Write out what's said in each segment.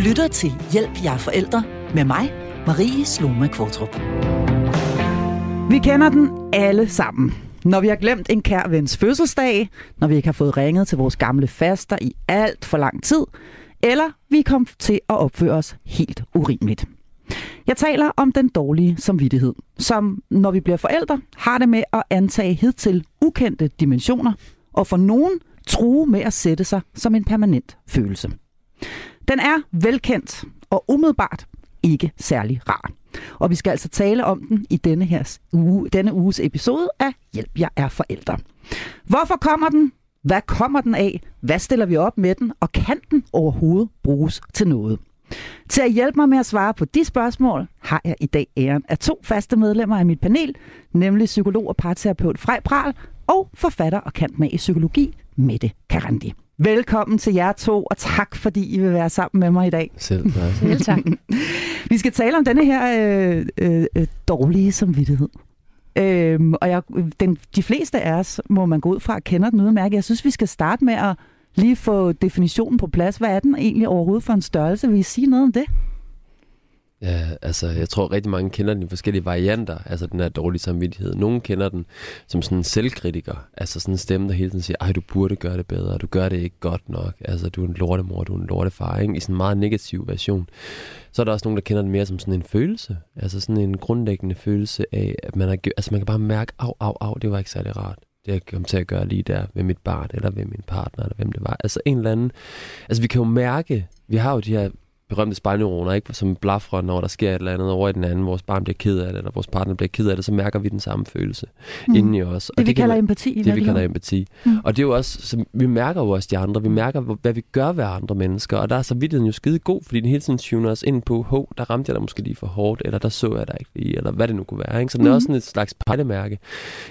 lytter til Hjælp jer forældre med mig, Marie Sloma Kvartrup. Vi kender den alle sammen. Når vi har glemt en kær vens fødselsdag, når vi ikke har fået ringet til vores gamle faster i alt for lang tid, eller vi kom til at opføre os helt urimeligt. Jeg taler om den dårlige samvittighed, som når vi bliver forældre, har det med at antage hidtil ukendte dimensioner, og for nogen true med at sætte sig som en permanent følelse. Den er velkendt og umiddelbart ikke særlig rar. Og vi skal altså tale om den i denne, her uge, denne uges episode af Hjælp, jeg er forældre. Hvorfor kommer den? Hvad kommer den af? Hvad stiller vi op med den? Og kan den overhovedet bruges til noget? Til at hjælpe mig med at svare på de spørgsmål, har jeg i dag æren af to faste medlemmer af mit panel, nemlig psykolog og parterapeut Frej Pral og forfatter og kant med i psykologi, Mette Karandi. Velkommen til jer to, og tak fordi I vil være sammen med mig i dag. Selv tak. Selv tak. Vi skal tale om denne her øh, øh, øh, dårlige samvittighed. Øhm, og jeg, den, de fleste af os, må man gå ud fra, kender den udmærket. Jeg synes, vi skal starte med at lige få definitionen på plads. Hvad er den egentlig overhovedet for en størrelse? Vil I sige noget om det? Ja, altså, jeg tror rigtig mange kender den i forskellige varianter, altså den her dårlige samvittighed. Nogle kender den som sådan en selvkritiker, altså sådan en stemme, der hele tiden siger, ej, du burde gøre det bedre, du gør det ikke godt nok, altså du er en lortemor, du er en lortefar, ikke? i sådan en meget negativ version. Så er der også nogen, der kender den mere som sådan en følelse, altså sådan en grundlæggende følelse af, at man, har, altså man kan bare mærke, au, au, au, det var ikke særlig rart det jeg kom til at gøre lige der ved mit barn, eller ved min partner, eller hvem det var. Altså en eller anden... Altså vi kan jo mærke, vi har jo de her berømte spejlneuroner, ikke? som blaffer, når der sker et eller andet over i den anden, vores barn bliver ked af det, eller vores partner bliver ked af det, så mærker vi den samme følelse mm. inden i os. Og det, vi kalder man, empati. Det, vi kalder empati. Mm. Og det er jo også, så vi mærker jo også de andre, vi mærker, hvad vi gør ved andre mennesker, og der er så vidtigheden jo skide god, fordi den hele tiden tuner os ind på, hov, der ramte jeg dig måske lige for hårdt, eller der så jeg dig ikke lige, eller hvad det nu kunne være. Ikke? Så den mm. er også sådan et slags pejlemærke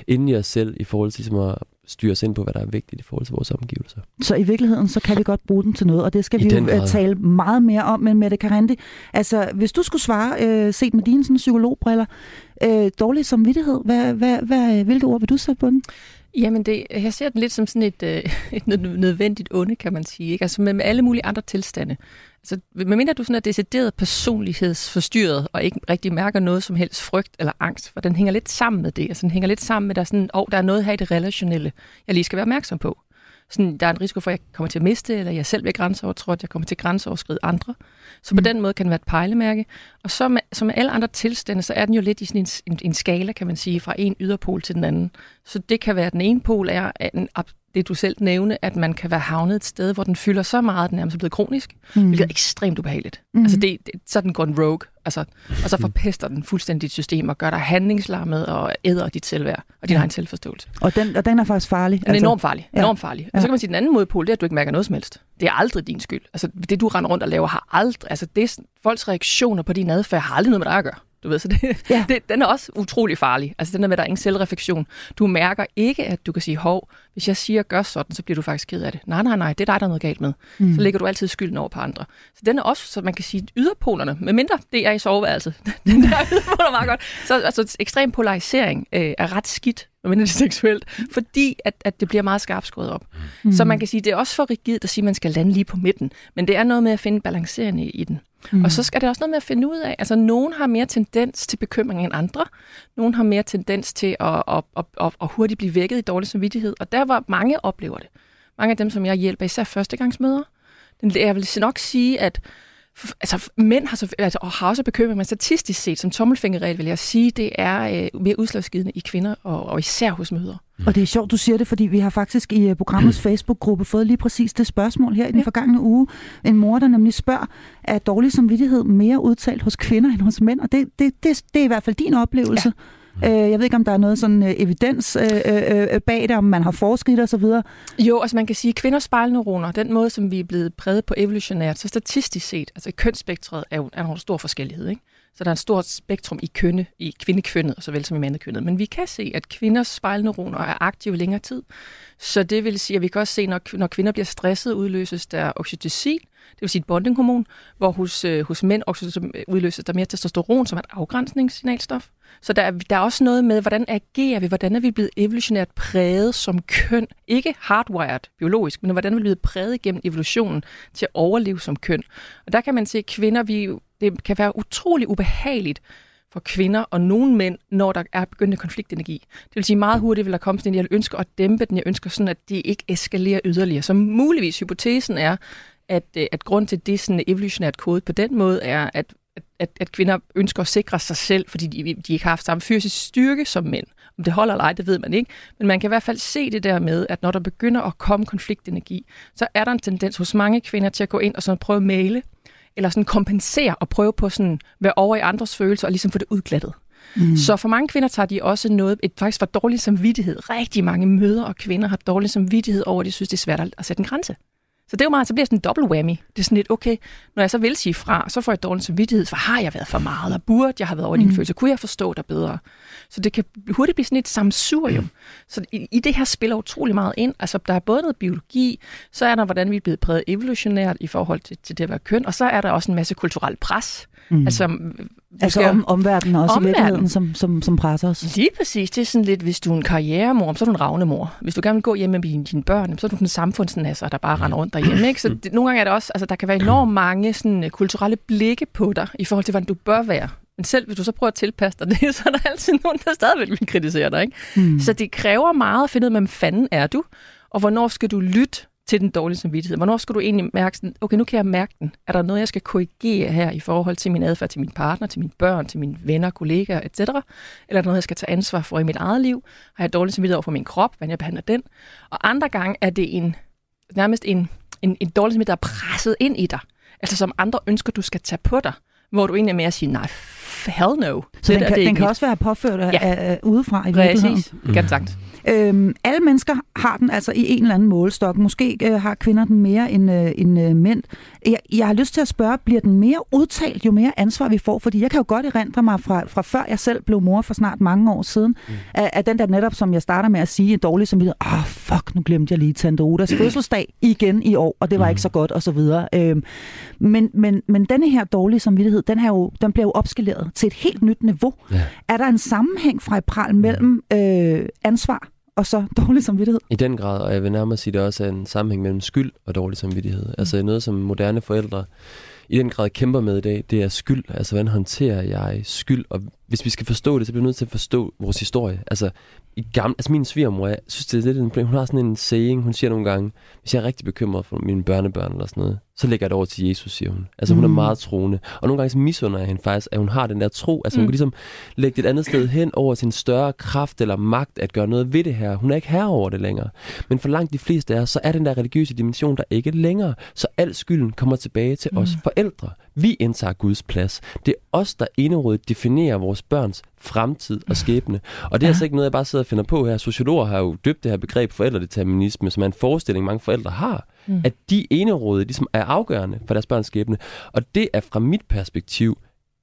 inden i os selv, i forhold til ligesom at styre os ind på, hvad der er vigtigt i forhold til vores omgivelser. Så i virkeligheden, så kan vi godt bruge den til noget, og det skal I vi jo grad. tale meget mere om, men Mette Karandi, altså hvis du skulle svare, øh, set med dine sådan, psykologbriller, øh, dårlig samvittighed, hvad, hvad, hvad, hvilke ord vil du sætte på den? Jamen, det, jeg ser den lidt som sådan et, øh, et nødvendigt onde, kan man sige. Ikke? Altså med, med alle mulige andre tilstande. Altså, medmindre du sådan er decideret personlighedsforstyrret, og ikke rigtig mærker noget som helst frygt eller angst, for den hænger lidt sammen med det. Altså, den hænger lidt sammen med, der, sådan, oh, der er noget her i det relationelle, jeg lige skal være opmærksom på. Sådan, der er en risiko for, at jeg kommer til at miste, eller jeg selv bliver grænseovertrådt, jeg kommer til at grænseoverskride andre. Så på mm. den måde kan den være et pejlemærke. Og så med, som med alle andre tilstande, så er den jo lidt i sådan en, en, en skala, kan man sige, fra en yderpol til den anden. Så det kan være, at den ene pol er en det du selv nævne, at man kan være havnet et sted, hvor den fylder så meget, at den er blevet kronisk, mm. hvilket er ekstremt ubehageligt. Mm. Altså det, det, så den går en rogue, altså, og så forpester den fuldstændig dit system og gør dig handlingslammet og æder dit selvværd og din ja. egen selvforståelse. Og den, og den er faktisk farlig? Den er altså, enormt farlig. Ja. Enormt farlig. Og så kan man sige, at den anden modpol, det er, at du ikke mærker noget som helst. Det er aldrig din skyld. Altså det, du render rundt og laver, har aldrig... Altså det, folks reaktioner på din adfærd har aldrig noget med dig at gøre. Du ved, så det, ja. det, den er også utrolig farlig. Altså den der med, at der er ingen selvreflektion. Du mærker ikke, at du kan sige, hov, hvis jeg siger, gør sådan, så bliver du faktisk ked af det. Nej, nej, nej, det er dig, der er noget galt med. Mm. Så lægger du altid skylden over på andre. Så den er også, så man kan sige, yderpolerne, med mindre det er i soveværelset. den der yderpoler meget godt. Så altså, ekstrem polarisering øh, er ret skidt men det er seksuelt, fordi at, at det bliver meget skarpt skåret op. Mm. Så man kan sige, det er også for rigidt at sige, at man skal lande lige på midten, men det er noget med at finde balancerende i den. Mm. Og så skal det også noget med at finde ud af, altså nogen har mere tendens til bekymring end andre, nogen har mere tendens til at, at, at, at, at hurtigt blive vækket i dårlig samvittighed, og der var mange oplever det. Mange af dem, som jeg hjælper, især førstegangsmøder, jeg vil nok sige, at altså, mænd har, så, altså, har også bekymring, men statistisk set, som tommelfingerregel, vil jeg sige, det er øh, mere udslagsgivende i kvinder, og, og især hos mødre. Mm. Og det er sjovt, du siger det, fordi vi har faktisk i uh, programmets Facebook-gruppe fået lige præcis det spørgsmål her i den ja. forgangne uge. En mor, der nemlig spørger, er dårlig samvittighed mere udtalt hos kvinder end hos mænd? Og det, det, det, det er i hvert fald din oplevelse. Ja. Øh, jeg ved ikke, om der er noget sådan øh, evidens øh, øh, øh bag det, om man har forsket og så videre. Jo, altså man kan sige, at kvinders spejlneuroner, den måde, som vi er blevet præget på evolutionært, så statistisk set, altså kønsspektret er jo er en stor forskellighed. Ikke? Så der er et stort spektrum i kønne, i kvindekønnet, og såvel som i mandekønnet. Men vi kan se, at kvinders spejlneuroner er aktive længere tid. Så det vil sige, at vi kan også se, når, når kvinder bliver stresset, udløses der oxytocin, det vil sige et bondinghormon, hvor hos, øh, hos mænd øh, udløses der mere testosteron, som er et afgrænsningssignalstof. Så der er, der er også noget med, hvordan agerer vi, hvordan er vi blevet evolutionært præget som køn. Ikke hardwired biologisk, men hvordan er vi blevet præget gennem evolutionen til at overleve som køn. Og der kan man se, at kvinder, vi, det kan være utrolig ubehageligt for kvinder og nogle mænd, når der er begyndende konfliktenergi. Det vil sige meget hurtigt vil der komme sådan en, jeg ønsker at dæmpe den, jeg ønsker sådan, at det ikke eskalerer yderligere. Så muligvis hypotesen er, at, øh, at grund til det sådan evolutionært kode på den måde er, at, at, at kvinder ønsker at sikre sig selv, fordi de, de ikke har haft samme fysisk styrke som mænd. Om det holder eller ej, det ved man ikke. Men man kan i hvert fald se det der med, at når der begynder at komme konfliktenergi, så er der en tendens hos mange kvinder til at gå ind og sådan prøve at male, eller sådan kompensere og prøve på sådan være over i andres følelser og ligesom få det udglattet. Mm. Så for mange kvinder tager de også noget, et faktisk for dårlig samvittighed. Rigtig mange møder og kvinder har dårlig samvittighed over, at de synes, det er svært at sætte en grænse. Så det er jo meget, så bliver det sådan en dobbelt whammy. Det er sådan lidt, okay, når jeg så vil sige fra, så får jeg dårlig samvittighed, for har jeg været for meget, og burde jeg have været over mm. følelse, kunne jeg forstå dig bedre? Så det kan hurtigt blive sådan et samsurium. Mm. Så i, i det her spiller utrolig meget ind. Altså, der er både noget biologi, så er der, hvordan vi er blevet præget evolutionært i forhold til, til det at være køn, og så er der også en masse kulturelt pres. Mm. Altså, altså om, omverdenen også omverden. i virkeligheden, som, som, som presser os. Lige præcis. Det er sådan lidt, hvis du er en karrieremor, så er du en ravne mor. Hvis du gerne vil gå hjem med dine, dine børn, så er du en samfundsnasser, der bare render rundt derhjemme. Ikke? Så det, nogle gange er det også, altså der kan være enormt mange sådan, øh, kulturelle blikke på dig, i forhold til, hvordan du bør være. Men selv hvis du så prøver at tilpasse dig det, så er der altid nogen, der stadigvæk vil kritisere dig. Ikke? Mm. Så det kræver meget at finde ud af, hvem fanden er du, og hvornår skal du lytte til den dårlige samvittighed? Hvornår skal du egentlig mærke sådan, okay, nu kan jeg mærke den. Er der noget, jeg skal korrigere her i forhold til min adfærd til min partner, til mine børn, til mine venner, kollegaer, etc.? Eller er der noget, jeg skal tage ansvar for i mit eget liv? Har jeg dårlig samvittighed over for min krop? Hvordan jeg behandler den? Og andre gange er det en, nærmest en, en, en dårlig samvittighed, der er presset ind i dig. Altså som andre ønsker, du skal tage på dig. Hvor du egentlig er med at sige, nej, hell no. Så det den, kan, det den kan også være påført ja. af, udefra i Præcis, virkeligheden. Præcis, sagt. Øhm, alle mennesker har den altså i en eller anden målestok. Måske øh, har kvinder den mere end, øh, end øh, mænd. Jeg, jeg har lyst til at spørge, bliver den mere udtalt, jo mere ansvar vi får? Fordi jeg kan jo godt erindre mig fra, fra før jeg selv blev mor for snart mange år siden, mm. at, at den der netop, som jeg starter med at sige, dårlig som vi ah, oh, fuck, nu glemte jeg lige Tante Odas fødselsdag igen i år, og det var mm. ikke så godt, og så videre. Øhm, men, men, men denne her dårlige samvittighed, den, her jo, den bliver jo opskaleret til et helt nyt niveau. Ja. Er der en sammenhæng fra i pral mellem øh, ansvar og så dårlig samvittighed. I den grad, og jeg vil nærmere sige, at det også er en sammenhæng mellem skyld og dårlig samvittighed. Mm. Altså noget, som moderne forældre i den grad kæmper med i dag, det er skyld. Altså, hvordan håndterer jeg skyld? Og hvis vi skal forstå det, så bliver vi nødt til at forstå vores historie. Altså, i gamle, altså min svigermor, jeg synes, det er lidt en Hun har sådan en saying, hun siger nogle gange, hvis jeg er rigtig bekymret for mine børnebørn eller sådan noget, så lægger jeg det over til Jesus, siger hun. Altså hun mm. er meget troende. Og nogle gange så misunder jeg hende faktisk, at hun har den der tro. Altså mm. hun kan ligesom lægge det et andet sted hen over sin større kraft eller magt at gøre noget ved det her. Hun er ikke her over det længere. Men for langt de fleste af os, så er den der religiøse dimension der ikke længere. Så al skylden kommer tilbage til mm. os forældre. Vi indtager Guds plads. Det er os, der inderådet definerer vores børns fremtid og skæbne. Og det er ja. altså ikke noget, jeg bare sidder og finder på her. Sociologer har jo døbt det her begreb forældredeterminisme, som er en forestilling, mange forældre har, mm. at de eneråde ligesom er afgørende for deres børns skæbne. Og det er fra mit perspektiv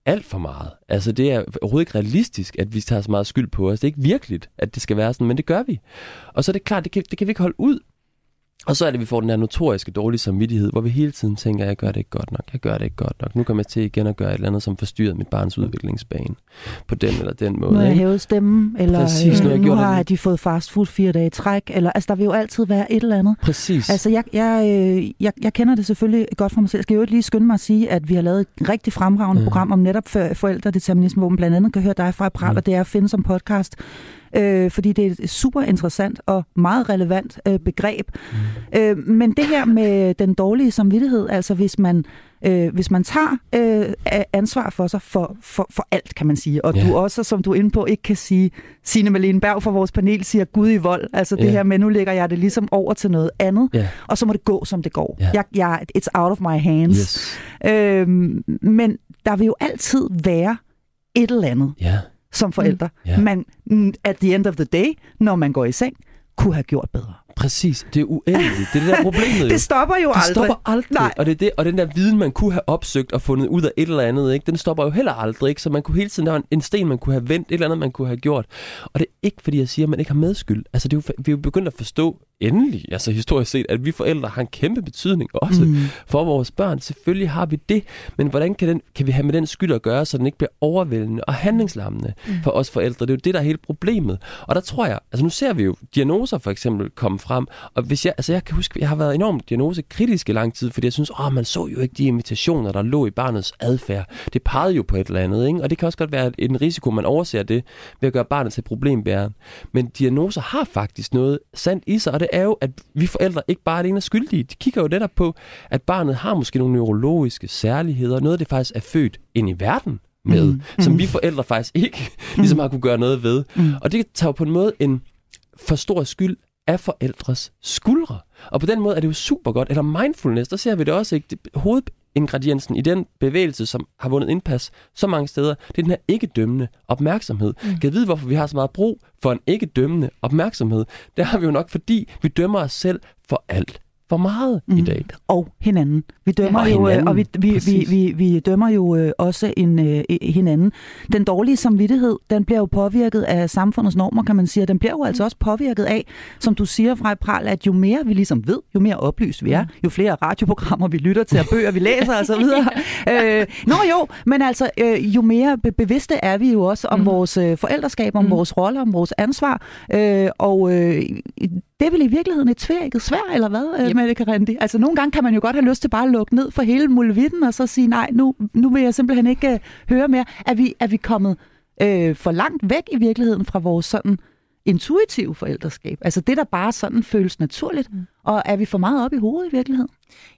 alt for meget. Altså det er overhovedet ikke realistisk, at vi tager så meget skyld på os. Det er ikke virkeligt, at det skal være sådan, men det gør vi. Og så er det klart, det kan, det kan vi ikke holde ud. Og så er det, at vi får den her notoriske dårlige samvittighed, hvor vi hele tiden tænker, at jeg gør det ikke godt nok, jeg gør det ikke godt nok. Nu kommer jeg til igen at gøre et eller andet, som forstyrrer mit barns udviklingsbane på den eller den måde. Har jeg hævet stemmen, eller Præcis, øh, nu har de fået fast food fire dage i træk, eller altså der vil jo altid være et eller andet. Præcis. Altså jeg, jeg, øh, jeg, jeg kender det selvfølgelig godt for mig selv. Jeg skal jo lige skynde mig at sige, at vi har lavet et rigtig fremragende ja. program om netop for forældredeterminisme, hvor man blandt andet kan høre dig fra Pral, ja. og det er at finde som podcast øh, fordi det er et super interessant og meget relevant øh, begreb. Mm. Øh, men det her med den dårlige samvittighed, altså hvis man øh, hvis man tager øh, ansvar for sig for, for, for alt, kan man sige, og yeah. du også, som du er inde på, ikke kan sige, Signe Malene Berg fra vores panel siger Gud i vold, altså det yeah. her med, nu lægger jeg det ligesom over til noget andet, yeah. og så må det gå, som det går. Yeah. Jeg, jeg, it's out of my hands. Yes. Øh, men der vil jo altid være et eller andet. Yeah som forældre. Mm. Yeah. Man, at the end of the day, når man går i seng, kunne have gjort bedre. Præcis, det er uendeligt. Det er det der problemet jo. Det stopper jo det aldrig. stopper aldrig. Nej. Og, det er det, og den der viden, man kunne have opsøgt og fundet ud af et eller andet, ikke? den stopper jo heller aldrig. Ikke? Så man kunne hele tiden, der var en, en sten, man kunne have vendt, et eller andet, man kunne have gjort. Og det er ikke, fordi jeg siger, at man ikke har medskyld. Altså, det er jo, vi er jo begyndt at forstå endelig, altså historisk set, at vi forældre har en kæmpe betydning også mm. for vores børn. Selvfølgelig har vi det, men hvordan kan, den, kan vi have med den skyld at gøre, så den ikke bliver overvældende og handlingslammende mm. for os forældre? Det er jo det, der er hele problemet. Og der tror jeg, altså nu ser vi jo diagnoser for eksempel komme frem, og hvis jeg, altså jeg kan huske, jeg har været enormt diagnosekritisk i lang tid, fordi jeg synes, åh, man så jo ikke de invitationer, der lå i barnets adfærd. Det pegede jo på et eller andet, ikke? og det kan også godt være en risiko, man overser det ved at gøre barnet til problembæreren. Men diagnoser har faktisk noget sandt i sig, og det er jo, at vi forældre ikke bare er alene skyldige. De kigger jo netop på, at barnet har måske nogle neurologiske særligheder, noget det faktisk er født ind i verden med, mm. som vi forældre faktisk ikke ligesom har kunne gøre noget ved. Mm. Og det tager jo på en måde en for stor skyld af forældres skuldre. Og på den måde er det jo super godt. Eller mindfulness, der ser vi det også, ikke? Det, hovedingrediensen i den bevægelse, som har vundet indpas så mange steder, det er den her ikke-dømmende opmærksomhed. Mm. Kan vide, hvorfor vi har så meget brug for en ikke-dømmende opmærksomhed? Det har vi jo nok, fordi vi dømmer os selv for alt for meget mm. i dag. Og hinanden. Vi dømmer Og jo, øh, hinanden, og vi, vi, vi, præcis. vi, vi dømmer jo øh, også en, øh, hinanden. Den dårlige samvittighed, den bliver jo påvirket af samfundets normer, kan man sige, den bliver jo altså også påvirket af, som du siger fra Pral, at jo mere vi ligesom ved, jo mere oplyst vi er, jo flere radioprogrammer vi lytter til, og bøger vi læser osv. øh, nå jo, men altså, øh, jo mere be- bevidste er vi jo også om mm. vores øh, forældreskab, om mm. vores roller, om vores ansvar, øh, og øh, det er vel i virkeligheden et tvækket svær, eller hvad, yep. Yep. Mette Karandi? Altså, nogle gange kan man jo godt have lyst til bare at lukke ned for hele muligheden, og så sige, nej, nu, nu vil jeg simpelthen ikke uh, høre mere. Er vi, er vi kommet øh, for langt væk i virkeligheden fra vores sådan intuitive forældreskab? Altså det, der bare sådan føles naturligt. Mm. Og er vi for meget op i hovedet i virkeligheden?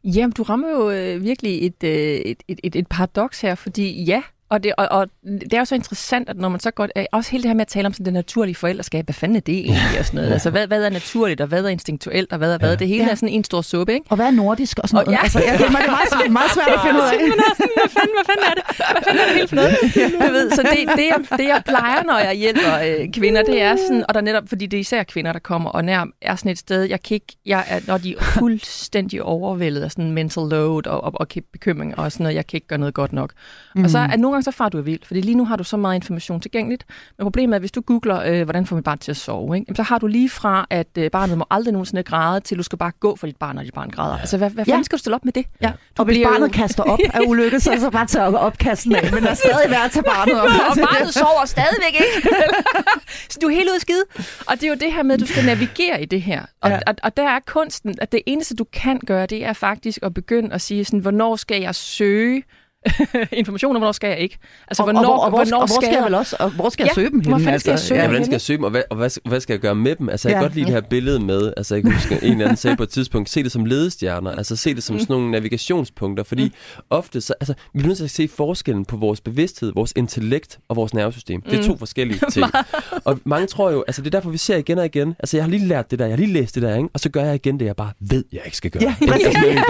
Jamen, du rammer jo øh, virkelig et, øh, et, et, et, et paradoks her, fordi ja, og det, og, og det er jo så interessant, at når man så godt... Øh, også hele det her med at tale om sådan det naturlige forældreskab, hvad fanden er det egentlig? Og sådan noget. Altså, hvad, hvad er naturligt, og hvad er instinktuelt, og hvad er hvad? Det hele Ja. er sådan en stor suppe, ikke? Og hvad er nordisk og sådan Og noget? ja. Altså, ja, det er meget, meget, meget svært at finde ud af. Er sådan, hvad fanden, hvad fanden er det? Hvad fanden er det helt for noget? Du ved, så det, det, jeg, det, jeg plejer, når jeg hjælper øh, kvinder, det er sådan, og der er netop, fordi det er især kvinder, der kommer og nær er sådan et sted, jeg kan ikke, jeg er, når de er fuldstændig overvældet af sådan mental load og, og, og bekymring og sådan noget, jeg kan ikke gøre noget godt nok. Mm. Og så er nogle gange så far du er vild, fordi lige nu har du så meget information tilgængeligt, men problemet er, at hvis du googler, øh, hvordan får man barn til at sove, ikke? Jamen, så har du lige fra, at øh, barnet må aldrig nogensinde græde, til du skal bare gå for dit barn, når dit barn græder. Altså, hvad, hvad Ja. fanden skal du stille op med det? Ja. Og hvis bliver jo- barnet kaster op af ulykke, så er det så bare tage opkasten af. Men der er stadig værd at tage barnet op. og barnet sover stadigvæk ikke. så du er helt ude af skide. Og det er jo det her med, at du skal navigere i det her. Og, Ja. ja. og, og der er kunsten, at det eneste, du kan gøre, det er faktisk at begynde at sige, sådan, hvornår skal jeg søge information, og hvornår skal jeg ikke? Altså, Og, hvornår, og, og, hvor, hvornår og hvor skal jeg jeg... vel også, og hvor skal jeg Ja, søge dem hvor henne? fanden skal jeg søge Ja, Ja, hvordan skal ja. jeg søge dem, og hvad, og hvad, hvad skal jeg gøre med dem? Altså, jeg kan Ja. godt lide det her billede med, altså, jeg kan huske, en eller anden sagde på et tidspunkt, se det som ledestjerner, altså se det som sådan nogle navigationspunkter, fordi ofte så, altså, vi bliver nødt til at se forskellen på vores bevidsthed, vores intellekt og vores nervesystem. Det er to forskellige ting. og mange tror jo, altså det er derfor, vi ser igen og igen, altså jeg har lige lært det der, jeg har lige læst det der, ikke? og så gør jeg igen det, jeg bare ved, jeg ikke skal gøre. Ja, præcis. Altså, Det er ikke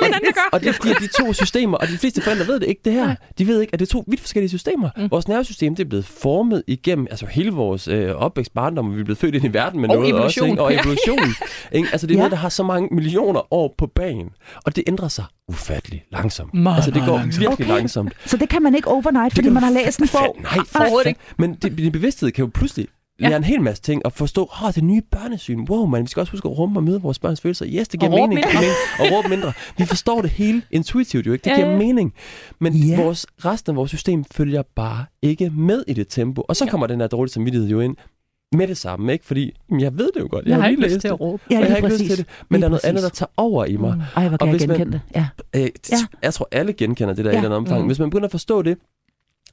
noget at gøre. og det er fordi, at de to systemer, og de fleste forældre ved det ikke det her. De ved ikke, at det er to vidt forskellige systemer. Mm. Vores nervesystem, det er blevet formet igennem altså hele vores øh, opvækst, barndom, og vi er blevet født ind i verden med Og noget evolution. også. Ikke? Og evolution. ikke? Altså det er Ja. noget, der har så mange millioner år på banen. Og det ændrer sig ufattelig langsomt. Meget, altså det går langsomt. virkelig Okay. langsomt. Så det kan man ikke overnight, fordi man har læst en bog. Nej, Overhovedet ikke. Men det, din bevidsthed kan jo pludselig Ja. lære en hel masse ting og forstå, åh, det nye børnesyn. Wow, man, vi skal også huske at rumme og møde vores børns følelser. Yes, det giver Og mening. mindre. Og råbe mindre. Vi forstår det hele intuitivt jo ikke. Det Ja, giver ja. mening. Men Ja. vores, resten af vores system følger bare ikke med i det tempo. Og så Ja. kommer den her dårlige samvittighed jo ind med det samme, ikke? Fordi jamen, jeg ved det jo godt. Jeg, Jeg har ikke lyst til det. at råbe. Ja, og jeg har ikke lyst præcis. til det. Men Lige der er noget andet, der præcis. tager over i mig. Ej, hvor Og kan jeg hvis man- genkende det. Ja. Øh, Ja. Jeg tror, alle genkender det der ja. i Ja. andet omfang. Mm. Hvis man begynder at forstå det,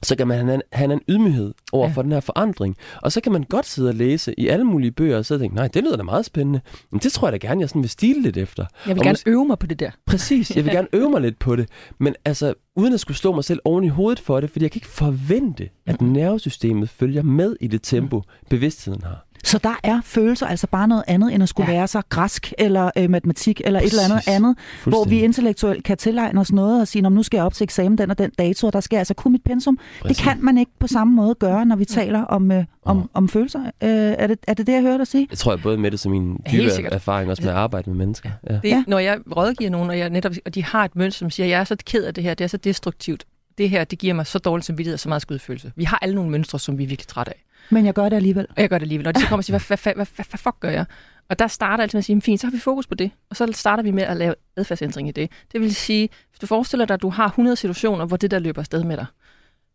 så kan man have en, have en ydmyghed over Ja. for den her forandring. Og så kan man godt sidde og læse i alle mulige bøger, og så tænke, nej, det lyder da meget spændende. Men det tror jeg da gerne, jeg sådan vil stile lidt efter. Jeg vil Og gerne mås- øve mig på det der. Præcis, jeg vil gerne øve mig lidt på det. Men altså, uden at skulle slå mig selv oven i hovedet for det, fordi jeg kan ikke forvente, at nervesystemet følger med i det tempo, bevidstheden har. Så der er følelser altså bare noget andet, end at skulle ja. være så græsk, eller øh, matematik, eller Præcis. et eller andet andet, hvor vi intellektuelt kan tilegne os noget og sige, nu skal jeg op til eksamen den og den dato, og der skal jeg altså kunne mit pensum. Præcis. Det kan man ikke på samme måde gøre, når vi taler om, øh, om, ja. om følelser. Øh, er, det, er det det, jeg hørte dig sige? Jeg tror, jeg både med det som min dybe erfaring, også med at arbejde med mennesker. Ja. Det, ja. Når jeg rådgiver nogen, og, jeg netop, og de har et mønster, som siger, jeg er så ked af det her, det er så destruktivt. Det her, det giver mig så dårlig samvittighed og så meget skudfølelse. Vi har alle nogle mønstre, som vi er virkelig trætte af. Men jeg gør det alligevel. Og jeg gør det alligevel. Og de så kommer og siger, hvad, hvad, hvad, hvad, hvad fuck gør jeg? Og der starter altid med at sige, fint, så har vi fokus på det. Og så starter vi med at lave adfærdsændring i det. Det vil sige, hvis du forestiller dig, at du har 100 situationer, hvor det der løber afsted med dig.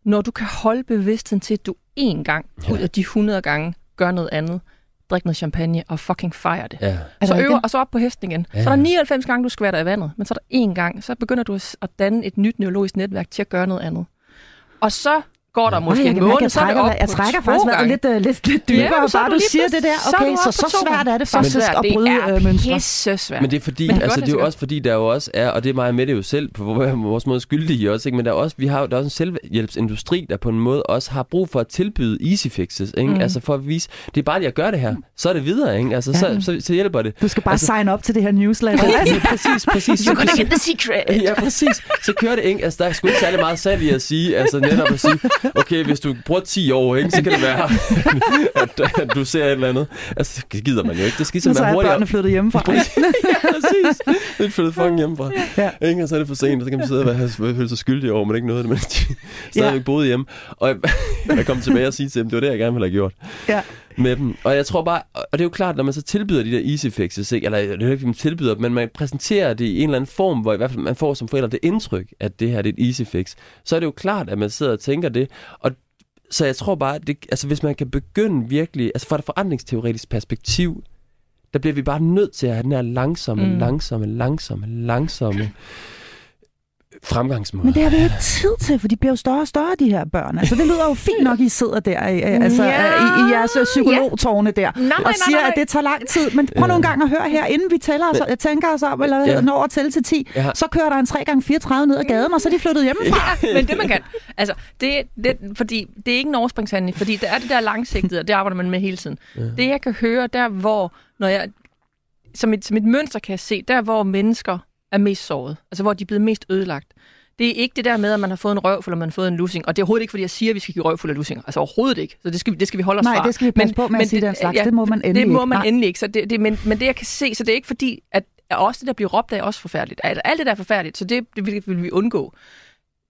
Når du kan holde bevidstheden til, at du én gang ud af de 100 gange gør noget andet, drik noget champagne og fucking fejre det. Ja. Så øver, og så op på hesten igen. Ja. Så er der 99 gange, du skvatter i vandet, men så er der én gang, så begynder du at danne et nyt neurologisk netværk til at gøre noget andet. Og så går der måske en måned, så er det op Jeg trækker faktisk været lidt, uh, lidt, lidt dybere, ja, bare du siger det der. Okay, så, så, så svært er det faktisk at bryde øh, mønstre. Det er svært. Men det er fordi, men altså, det er jo også fordi, der jo også er, og det er meget med det jo selv, på vores måde skyldige også, ikke? men der er også, vi har, der er også en selvhjælpsindustri, der på en måde også har brug for at tilbyde easy fixes, ikke? Mm. altså for at vise, det er bare, at jeg gør det her, så er det videre, ikke? Altså, så, så, så, hjælper det. Du skal bare altså, sign op til det her newsletter. altså, præcis, præcis. You're gonna get the secret. ja, præcis. Så kører det, ikke? Altså, der er sgu ikke særlig meget salg i at sige, altså netop at sige, okay, hvis du bruger 10 år, ikke, så kan det være, at, at du ser et eller andet. Altså, det gider man jo ikke. Det skal ligesom være hurtigt. Så er børnene flyttet hjemmefra. ja, præcis. Det er flyttet fucking hjemmefra. Ja. Ikke? Og så er det for sent, og så kan man sidde og være, føle sig skyldig over, men ikke noget af det, men de stadigvæk ja. boede hjemme. Og jeg, jeg kom tilbage og sige til dem, det var det, jeg gerne ville have gjort. Ja med dem. Og jeg tror bare, og det er jo klart, når man så tilbyder de der easy fixes, ikke? eller det er ikke, man tilbyder, men man præsenterer det i en eller anden form, hvor i hvert fald man får som forældre det indtryk, at det her det er et easy fix, så er det jo klart, at man sidder og tænker det. Og så jeg tror bare, det, altså hvis man kan begynde virkelig, altså fra et forandringsteoretisk perspektiv, der bliver vi bare nødt til at have den her langsomme, mm. langsomme, langsomme, langsomme fremgangsmåde. Men det har vi ikke tid til, for de bliver jo større og større, de her børn. Altså, det lyder jo fint nok, I sidder der altså, ja. i, i jeres øh, psykologtårne der, nej, og nej, siger, nej, at det tager lang tid. Men prøv ja. nogle gange at høre her, inden vi tæller os, jeg tænker os om, eller ja. når at tælle til 10, ja. så kører der en 3x34 ned ad gaden, og så er de flyttet hjemmefra. Ja, men det man kan. Altså, det, det, fordi det er ikke en overspringshandling, fordi det er det der langsigtede, og det arbejder man med hele tiden. Ja. Det jeg kan høre, der hvor, når jeg, som et, som et mønster kan jeg se, der hvor mennesker er mest såret. Altså, hvor de er blevet mest ødelagt. Det er ikke det der med, at man har fået en røv, eller man har fået en lussing. Og det er overhovedet ikke, fordi jeg siger, at vi skal give røv fuld af lussinger. Altså overhovedet ikke. Så det skal, vi, det skal vi holde os Nej, fra. Nej, det skal vi passe men, på med men, at sige den slags. Ja, det må man endelig Det må man ikke. endelig ikke. Så det, det, men, men det, jeg kan se, så det er ikke fordi, at også det, der bliver råbt af, er også forfærdeligt. Altså, alt det, der er forfærdeligt, så det, det vil, vil vi undgå.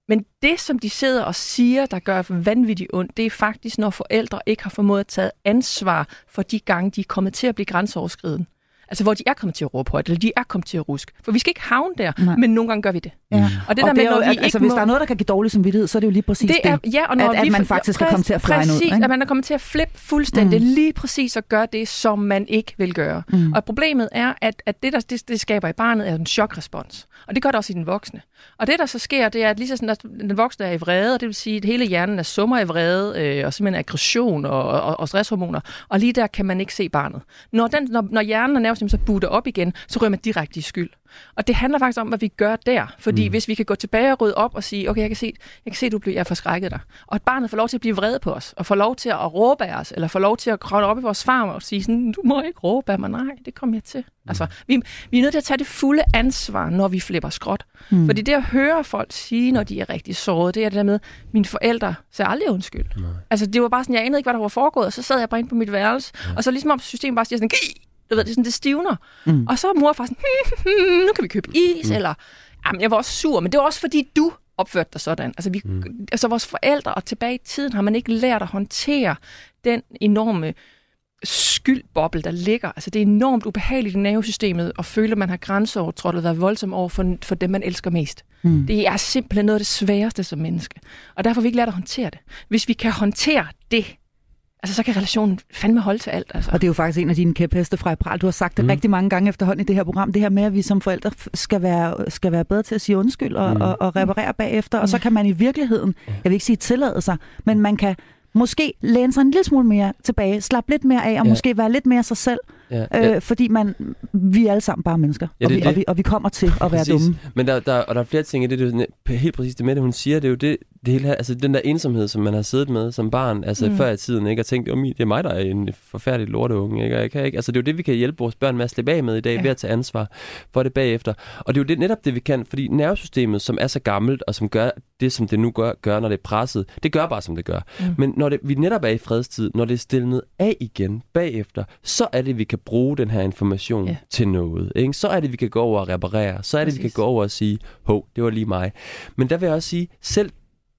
Men det, som de sidder og siger, der gør vanvittigt ondt, det er faktisk, når forældre ikke har formået at tage ansvar for de gange, de er kommet til at blive grænseoverskridende. Altså, hvor de er kommet til at råbe højt, eller de er kommet til at ruske. For vi skal ikke havne der, Nej. men nogle gange gør vi det. Ja. Og det og der med, når vi altså, ikke hvis må... der er noget, der kan give dårlig samvittighed, så er det jo lige præcis det. Er, ja, og når at, vi, at man faktisk skal komme til at flyne ud. Ikke? at man er kommet til at flippe fuldstændig, mm. lige præcis at gøre det, som man ikke vil gøre. Mm. Og problemet er, at, at det, der det, det skaber i barnet, er en chokrespons. Og det gør det også i den voksne. Og det, der så sker, det er, at lige så sådan, at den voksne er i vrede, og det vil sige, at hele hjernen er summer i vrede, øh, og simpelthen aggression og, og, og stresshormoner. Og lige der kan man ikke se barnet. Når, den, når, når hjernen er nervøs, så butter op igen, så ryger man direkte i skyld. Og det handler faktisk om, hvad vi gør der. Fordi mm. hvis vi kan gå tilbage og rydde op og sige, okay, jeg kan se, jeg kan se du bliver, jeg forskrækket dig. Og at barnet får lov til at blive vred på os, og får lov til at råbe af os, eller får lov til at kravle op i vores farm og sige sådan, du må ikke råbe af mig. Nej, det kommer jeg til. Mm. Altså, vi, vi er nødt til at tage det fulde ansvar, når vi flipper skråt. Mm. Fordi det at høre folk sige, når de er rigtig såret, det er det der med, mine forældre sagde aldrig undskyld. Nej. Altså, det var bare sådan, jeg anede ikke, hvad der var foregået, og så sad jeg bare inde på mit værelse, ja. og så ligesom om systemet bare siger sådan, du ved, det er sådan, det stivner. Mm. Og så er mor far sådan, hm, hm, nu kan vi købe is, mm. eller, jamen, jeg var også sur, men det var også fordi, du opførte dig sådan. Altså, vi, mm. altså vores forældre, og tilbage i tiden, har man ikke lært at håndtere den enorme skyldboble, der ligger. Altså, det er enormt ubehageligt i nervesystemet at føle, at man har grænseovertrådt og været voldsom over for, for dem, man elsker mest. Mm. Det er simpelthen noget af det sværeste som menneske. Og derfor har vi ikke lært at håndtere det. Hvis vi kan håndtere det, altså så kan relationen fandme holde til alt. Altså. Og det er jo faktisk en af dine kæpheste fra Pral. Du har sagt det mm. rigtig mange gange efterhånden i det her program. Det her med, at vi som forældre skal være, skal være bedre til at sige undskyld og, mm. og, og reparere bagefter. Mm. Og så kan man i virkeligheden, jeg vil ikke sige tillade sig, men man kan måske læne sig en lille smule mere tilbage, slappe lidt mere af, og ja. måske være lidt mere sig selv. Ja, ja. Øh, fordi man, vi er alle sammen bare mennesker, ja, det, og, vi, det. Og, vi, og vi kommer til at være dumme. Men der, der, og der er flere ting i det, det er helt præcis det med det, hun siger, det er jo det, det hele her, altså den der ensomhed, som man har siddet med som barn, altså mm. før i tiden, ikke, og tænkt, det er mig, der er en forfærdelig lorteunge, ikke, og jeg kan ikke, altså det er jo det, vi kan hjælpe vores børn med at slippe af med i dag, ja. ved at tage ansvar for det bagefter. Og det er jo det, netop det, vi kan, fordi nervesystemet, som er så gammelt, og som gør det, som det nu gør, gør når det er presset, det gør bare, som det gør. Mm. Men når det, vi netop er i fredstid, når det er stillet af igen bagefter, så er det, vi kan bruge den her information ja. til noget. Ikke? Så er det, vi kan gå over og reparere. Så er det, Præcis. vi kan gå over og sige, hov, det var lige mig. Men der vil jeg også sige, selv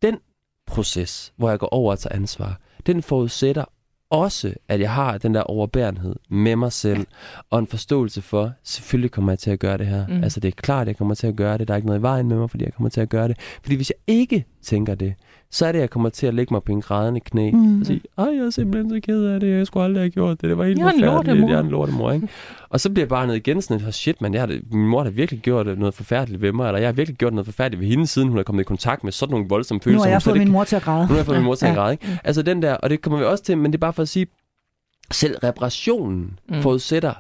den proces, hvor jeg går over og tager ansvar, den forudsætter også, at jeg har den der overbærenhed med mig selv, og en forståelse for, selvfølgelig kommer jeg til at gøre det her. Mm. Altså det er klart, at jeg kommer til at gøre det. Der er ikke noget i vejen med mig, fordi jeg kommer til at gøre det. Fordi hvis jeg ikke tænker det, så er det, jeg kommer til at lægge mig på en grædende knæ mm. og sige, ej, jeg er simpelthen så ked af det, jeg skulle aldrig have gjort det, det var helt jeg forfærdeligt, jeg er en lortemor, ikke? Og så bliver jeg bare ned igen sådan, shit, man, jeg har, min mor har virkelig gjort noget forfærdeligt ved mig, eller jeg har virkelig gjort noget forfærdeligt ved hende, siden hun er kommet i kontakt med sådan nogle voldsomme følelser. Nu har jeg fået min mor til at græde. Nu har jeg fået min mor til at græde, ikke? Altså den der, og det kommer vi også til, men det er bare for at sige, selv reparationen mm. forudsætter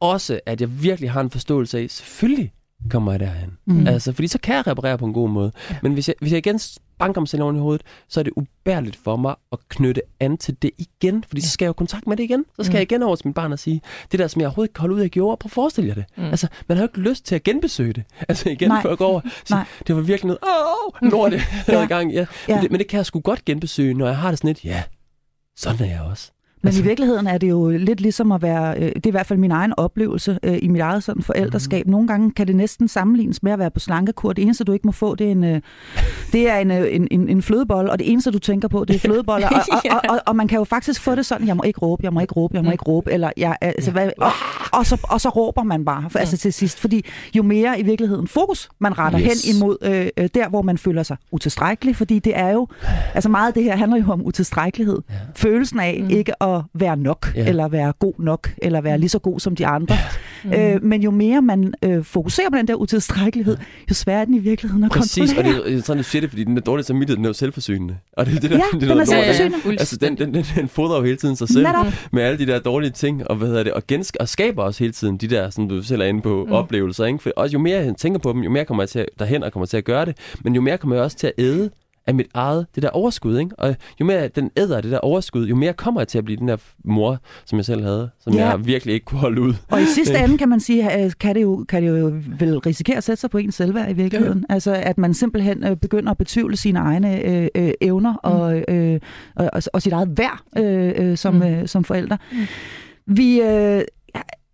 også, at jeg virkelig har en forståelse af, selvfølgelig kommer jeg derhen. Mm. Altså, fordi så kan jeg reparere på en god måde. Ja. Men hvis jeg, hvis jeg igen banker mig selv oven i hovedet, så er det ubærligt for mig at knytte an til det igen. Fordi så skal jeg jo kontakt med det igen. Så skal mm. jeg igen over til min barn og sige, det der, som jeg overhovedet ikke holde ud af gjorde, prøv at forestille jer det. Mm. Altså, man har jo ikke lyst til at genbesøge det. Altså igen, Nej. før jeg går over. Så, det var virkelig noget, åh, lort, det ja. i gang. Ja. ja. Men, det, men det kan jeg sgu godt genbesøge, når jeg har det sådan lidt, ja, sådan er jeg også. Men altså... i virkeligheden er det jo lidt ligesom at være, øh, det er i hvert fald min egen oplevelse øh, i mit eget sådan forældreskab. Mm. Nogle gange kan det næsten sammenlignes med at være på slankekur. Det eneste, du ikke må få, det er en, øh, det er en, øh, en, en, en flødebolle, og det eneste, du tænker på, det er flødeboller. Og, og, og, og, og man kan jo faktisk få det sådan, jeg må ikke råbe, jeg må ikke råbe, jeg må ikke råbe, eller jeg, altså, hvad, og, og, så, og så råber man bare for, altså, til sidst. Fordi jo mere i virkeligheden fokus man retter yes. hen imod øh, øh, der, hvor man føler sig utilstrækkelig, fordi det er jo, altså meget af det her handler jo om utilstrækkelighed. Ja. Følelsen af mm. ikke at være nok, ja. eller være god nok, eller være lige så god som de andre. Mm. Øh, men jo mere man øh, fokuserer på den der utilstrækkelighed, jo sværere er den i virkeligheden at Præcis, kontrollere. og det er sådan, du siger det, fordi den er dårlig samvittighed, den er jo selvforsynende. Og det, det der, ja, det, den er, selvforsynende. Ja, altså, den, den, den, den fodrer jo hele tiden sig selv Netop. med alle de der dårlige ting, og, hvad hedder det, og, gensk- og skaber også hele tiden de der, som du selv er inde på, mm. oplevelser. Ikke? For også jo mere jeg tænker på dem, jo mere kommer jeg til at, derhen og kommer til at gøre det, men jo mere kommer jeg også til at æde af mit eget, det der overskud, ikke? Og jo mere den æder det der overskud, jo mere kommer jeg til at blive den der mor, som jeg selv havde, som ja. jeg virkelig ikke kunne holde ud. Og i sidste ende kan man sige, kan det jo, kan det jo vel risikere at sætte sig på en selvværd i virkeligheden. Ja. Altså at man simpelthen øh, begynder at betvivle sine egne øh, øh, evner mm. og, øh, og, og sit eget værd øh, øh, som, mm. øh, som forældre. Mm. Vi... Øh,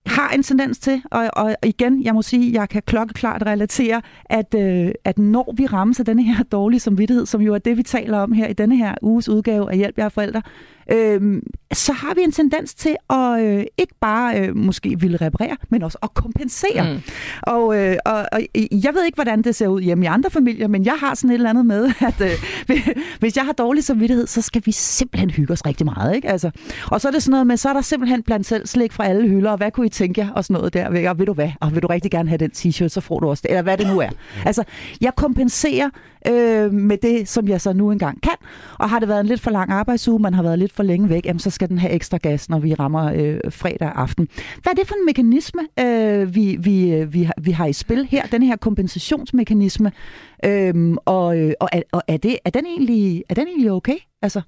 har en tendens til, og, og igen, jeg må sige, jeg kan klokkeklart relatere, at, øh, at når vi rammes af denne her dårlige samvittighed, som jo er det, vi taler om her i denne her uges udgave af Hjælp jer forældre, øh, så har vi en tendens til at øh, ikke bare øh, måske ville reparere, men også at kompensere. Mm. Og, øh, og, og jeg ved ikke, hvordan det ser ud hjemme i andre familier, men jeg har sådan et eller andet med, at øh, hvis jeg har dårlig samvittighed, så skal vi simpelthen hygge os rigtig meget. Ikke? Altså, og så er det sådan noget med, så er der simpelthen blandt selv slik fra alle hylder, og hvad kunne I tænke jer, og sådan noget der. Og ved du hvad, og vil du rigtig gerne have den t-shirt, så får du også det, eller hvad det nu er. Altså, jeg kompenserer øh, med det, som jeg så nu engang kan, og har det været en lidt for lang arbejdsuge, man har været lidt for længe væk, jamen, så skal den have ekstra gas, når vi rammer øh, fredag aften. Hvad er det for en mekanisme, øh, vi, vi, øh, vi, har, vi har i spil her, den her kompensationsmekanisme, øh, og, øh, og, er, og er, det, er, den egentlig, er den egentlig okay? Altså,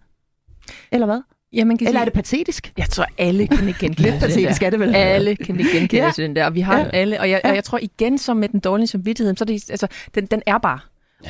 eller hvad? Ja, man kan Eller sige, er det patetisk? Jeg tror, alle kan ikke genkende Lidt patetisk er det vel? Alle kan ikke genkende ja. den der. Og vi har ja. alle. Og jeg, ja. og jeg tror igen, som med den dårlige samvittighed, så er det, altså, den, den er bare.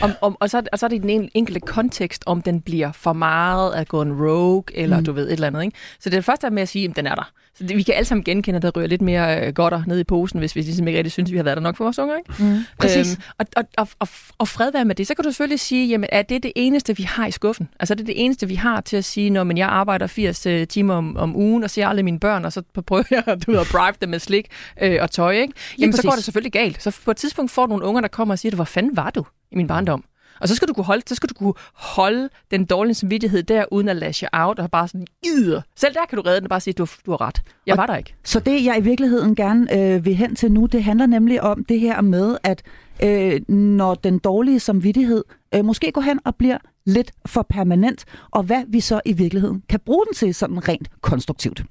Om, om, og, så, og så er det den enkelte kontekst, om den bliver for meget at gå en rogue, eller mm. du ved, et eller andet. Ikke? Så det første er med at sige, at den er der. Vi kan alle sammen genkende, at der ryger lidt mere øh, godter ned i posen, hvis vi ligesom ikke rigtig synes, at vi har været der nok for vores unger. Ikke? Mm. Præcis. Øhm, og, og, og, og, og fred være med det. Så kan du selvfølgelig sige, jamen, er det det eneste, vi har i skuffen? Altså er det det eneste, vi har til at sige, når men jeg arbejder 80 uh, øh, timer om, om ugen, og ser aldrig mine børn, og så prøver jeg du ved, at bribe dem med slik øh, og tøj. Ikke? Jamen, så går det selvfølgelig galt. Så på et tidspunkt får du nogle unger, der kommer og siger, hvor fanden var du i min barndom? Og så skal du kunne holde, så skal du kunne holde den dårlige samvittighed der, uden at lash out, og bare sådan, Ider. Selv der kan du redde den og bare sige, du, du har ret. Jeg og var der ikke. Så det, jeg i virkeligheden gerne øh, vil hen til nu, det handler nemlig om det her med, at øh, når den dårlige samvittighed øh, måske går hen og bliver lidt for permanent, og hvad vi så i virkeligheden kan bruge den til sådan rent konstruktivt.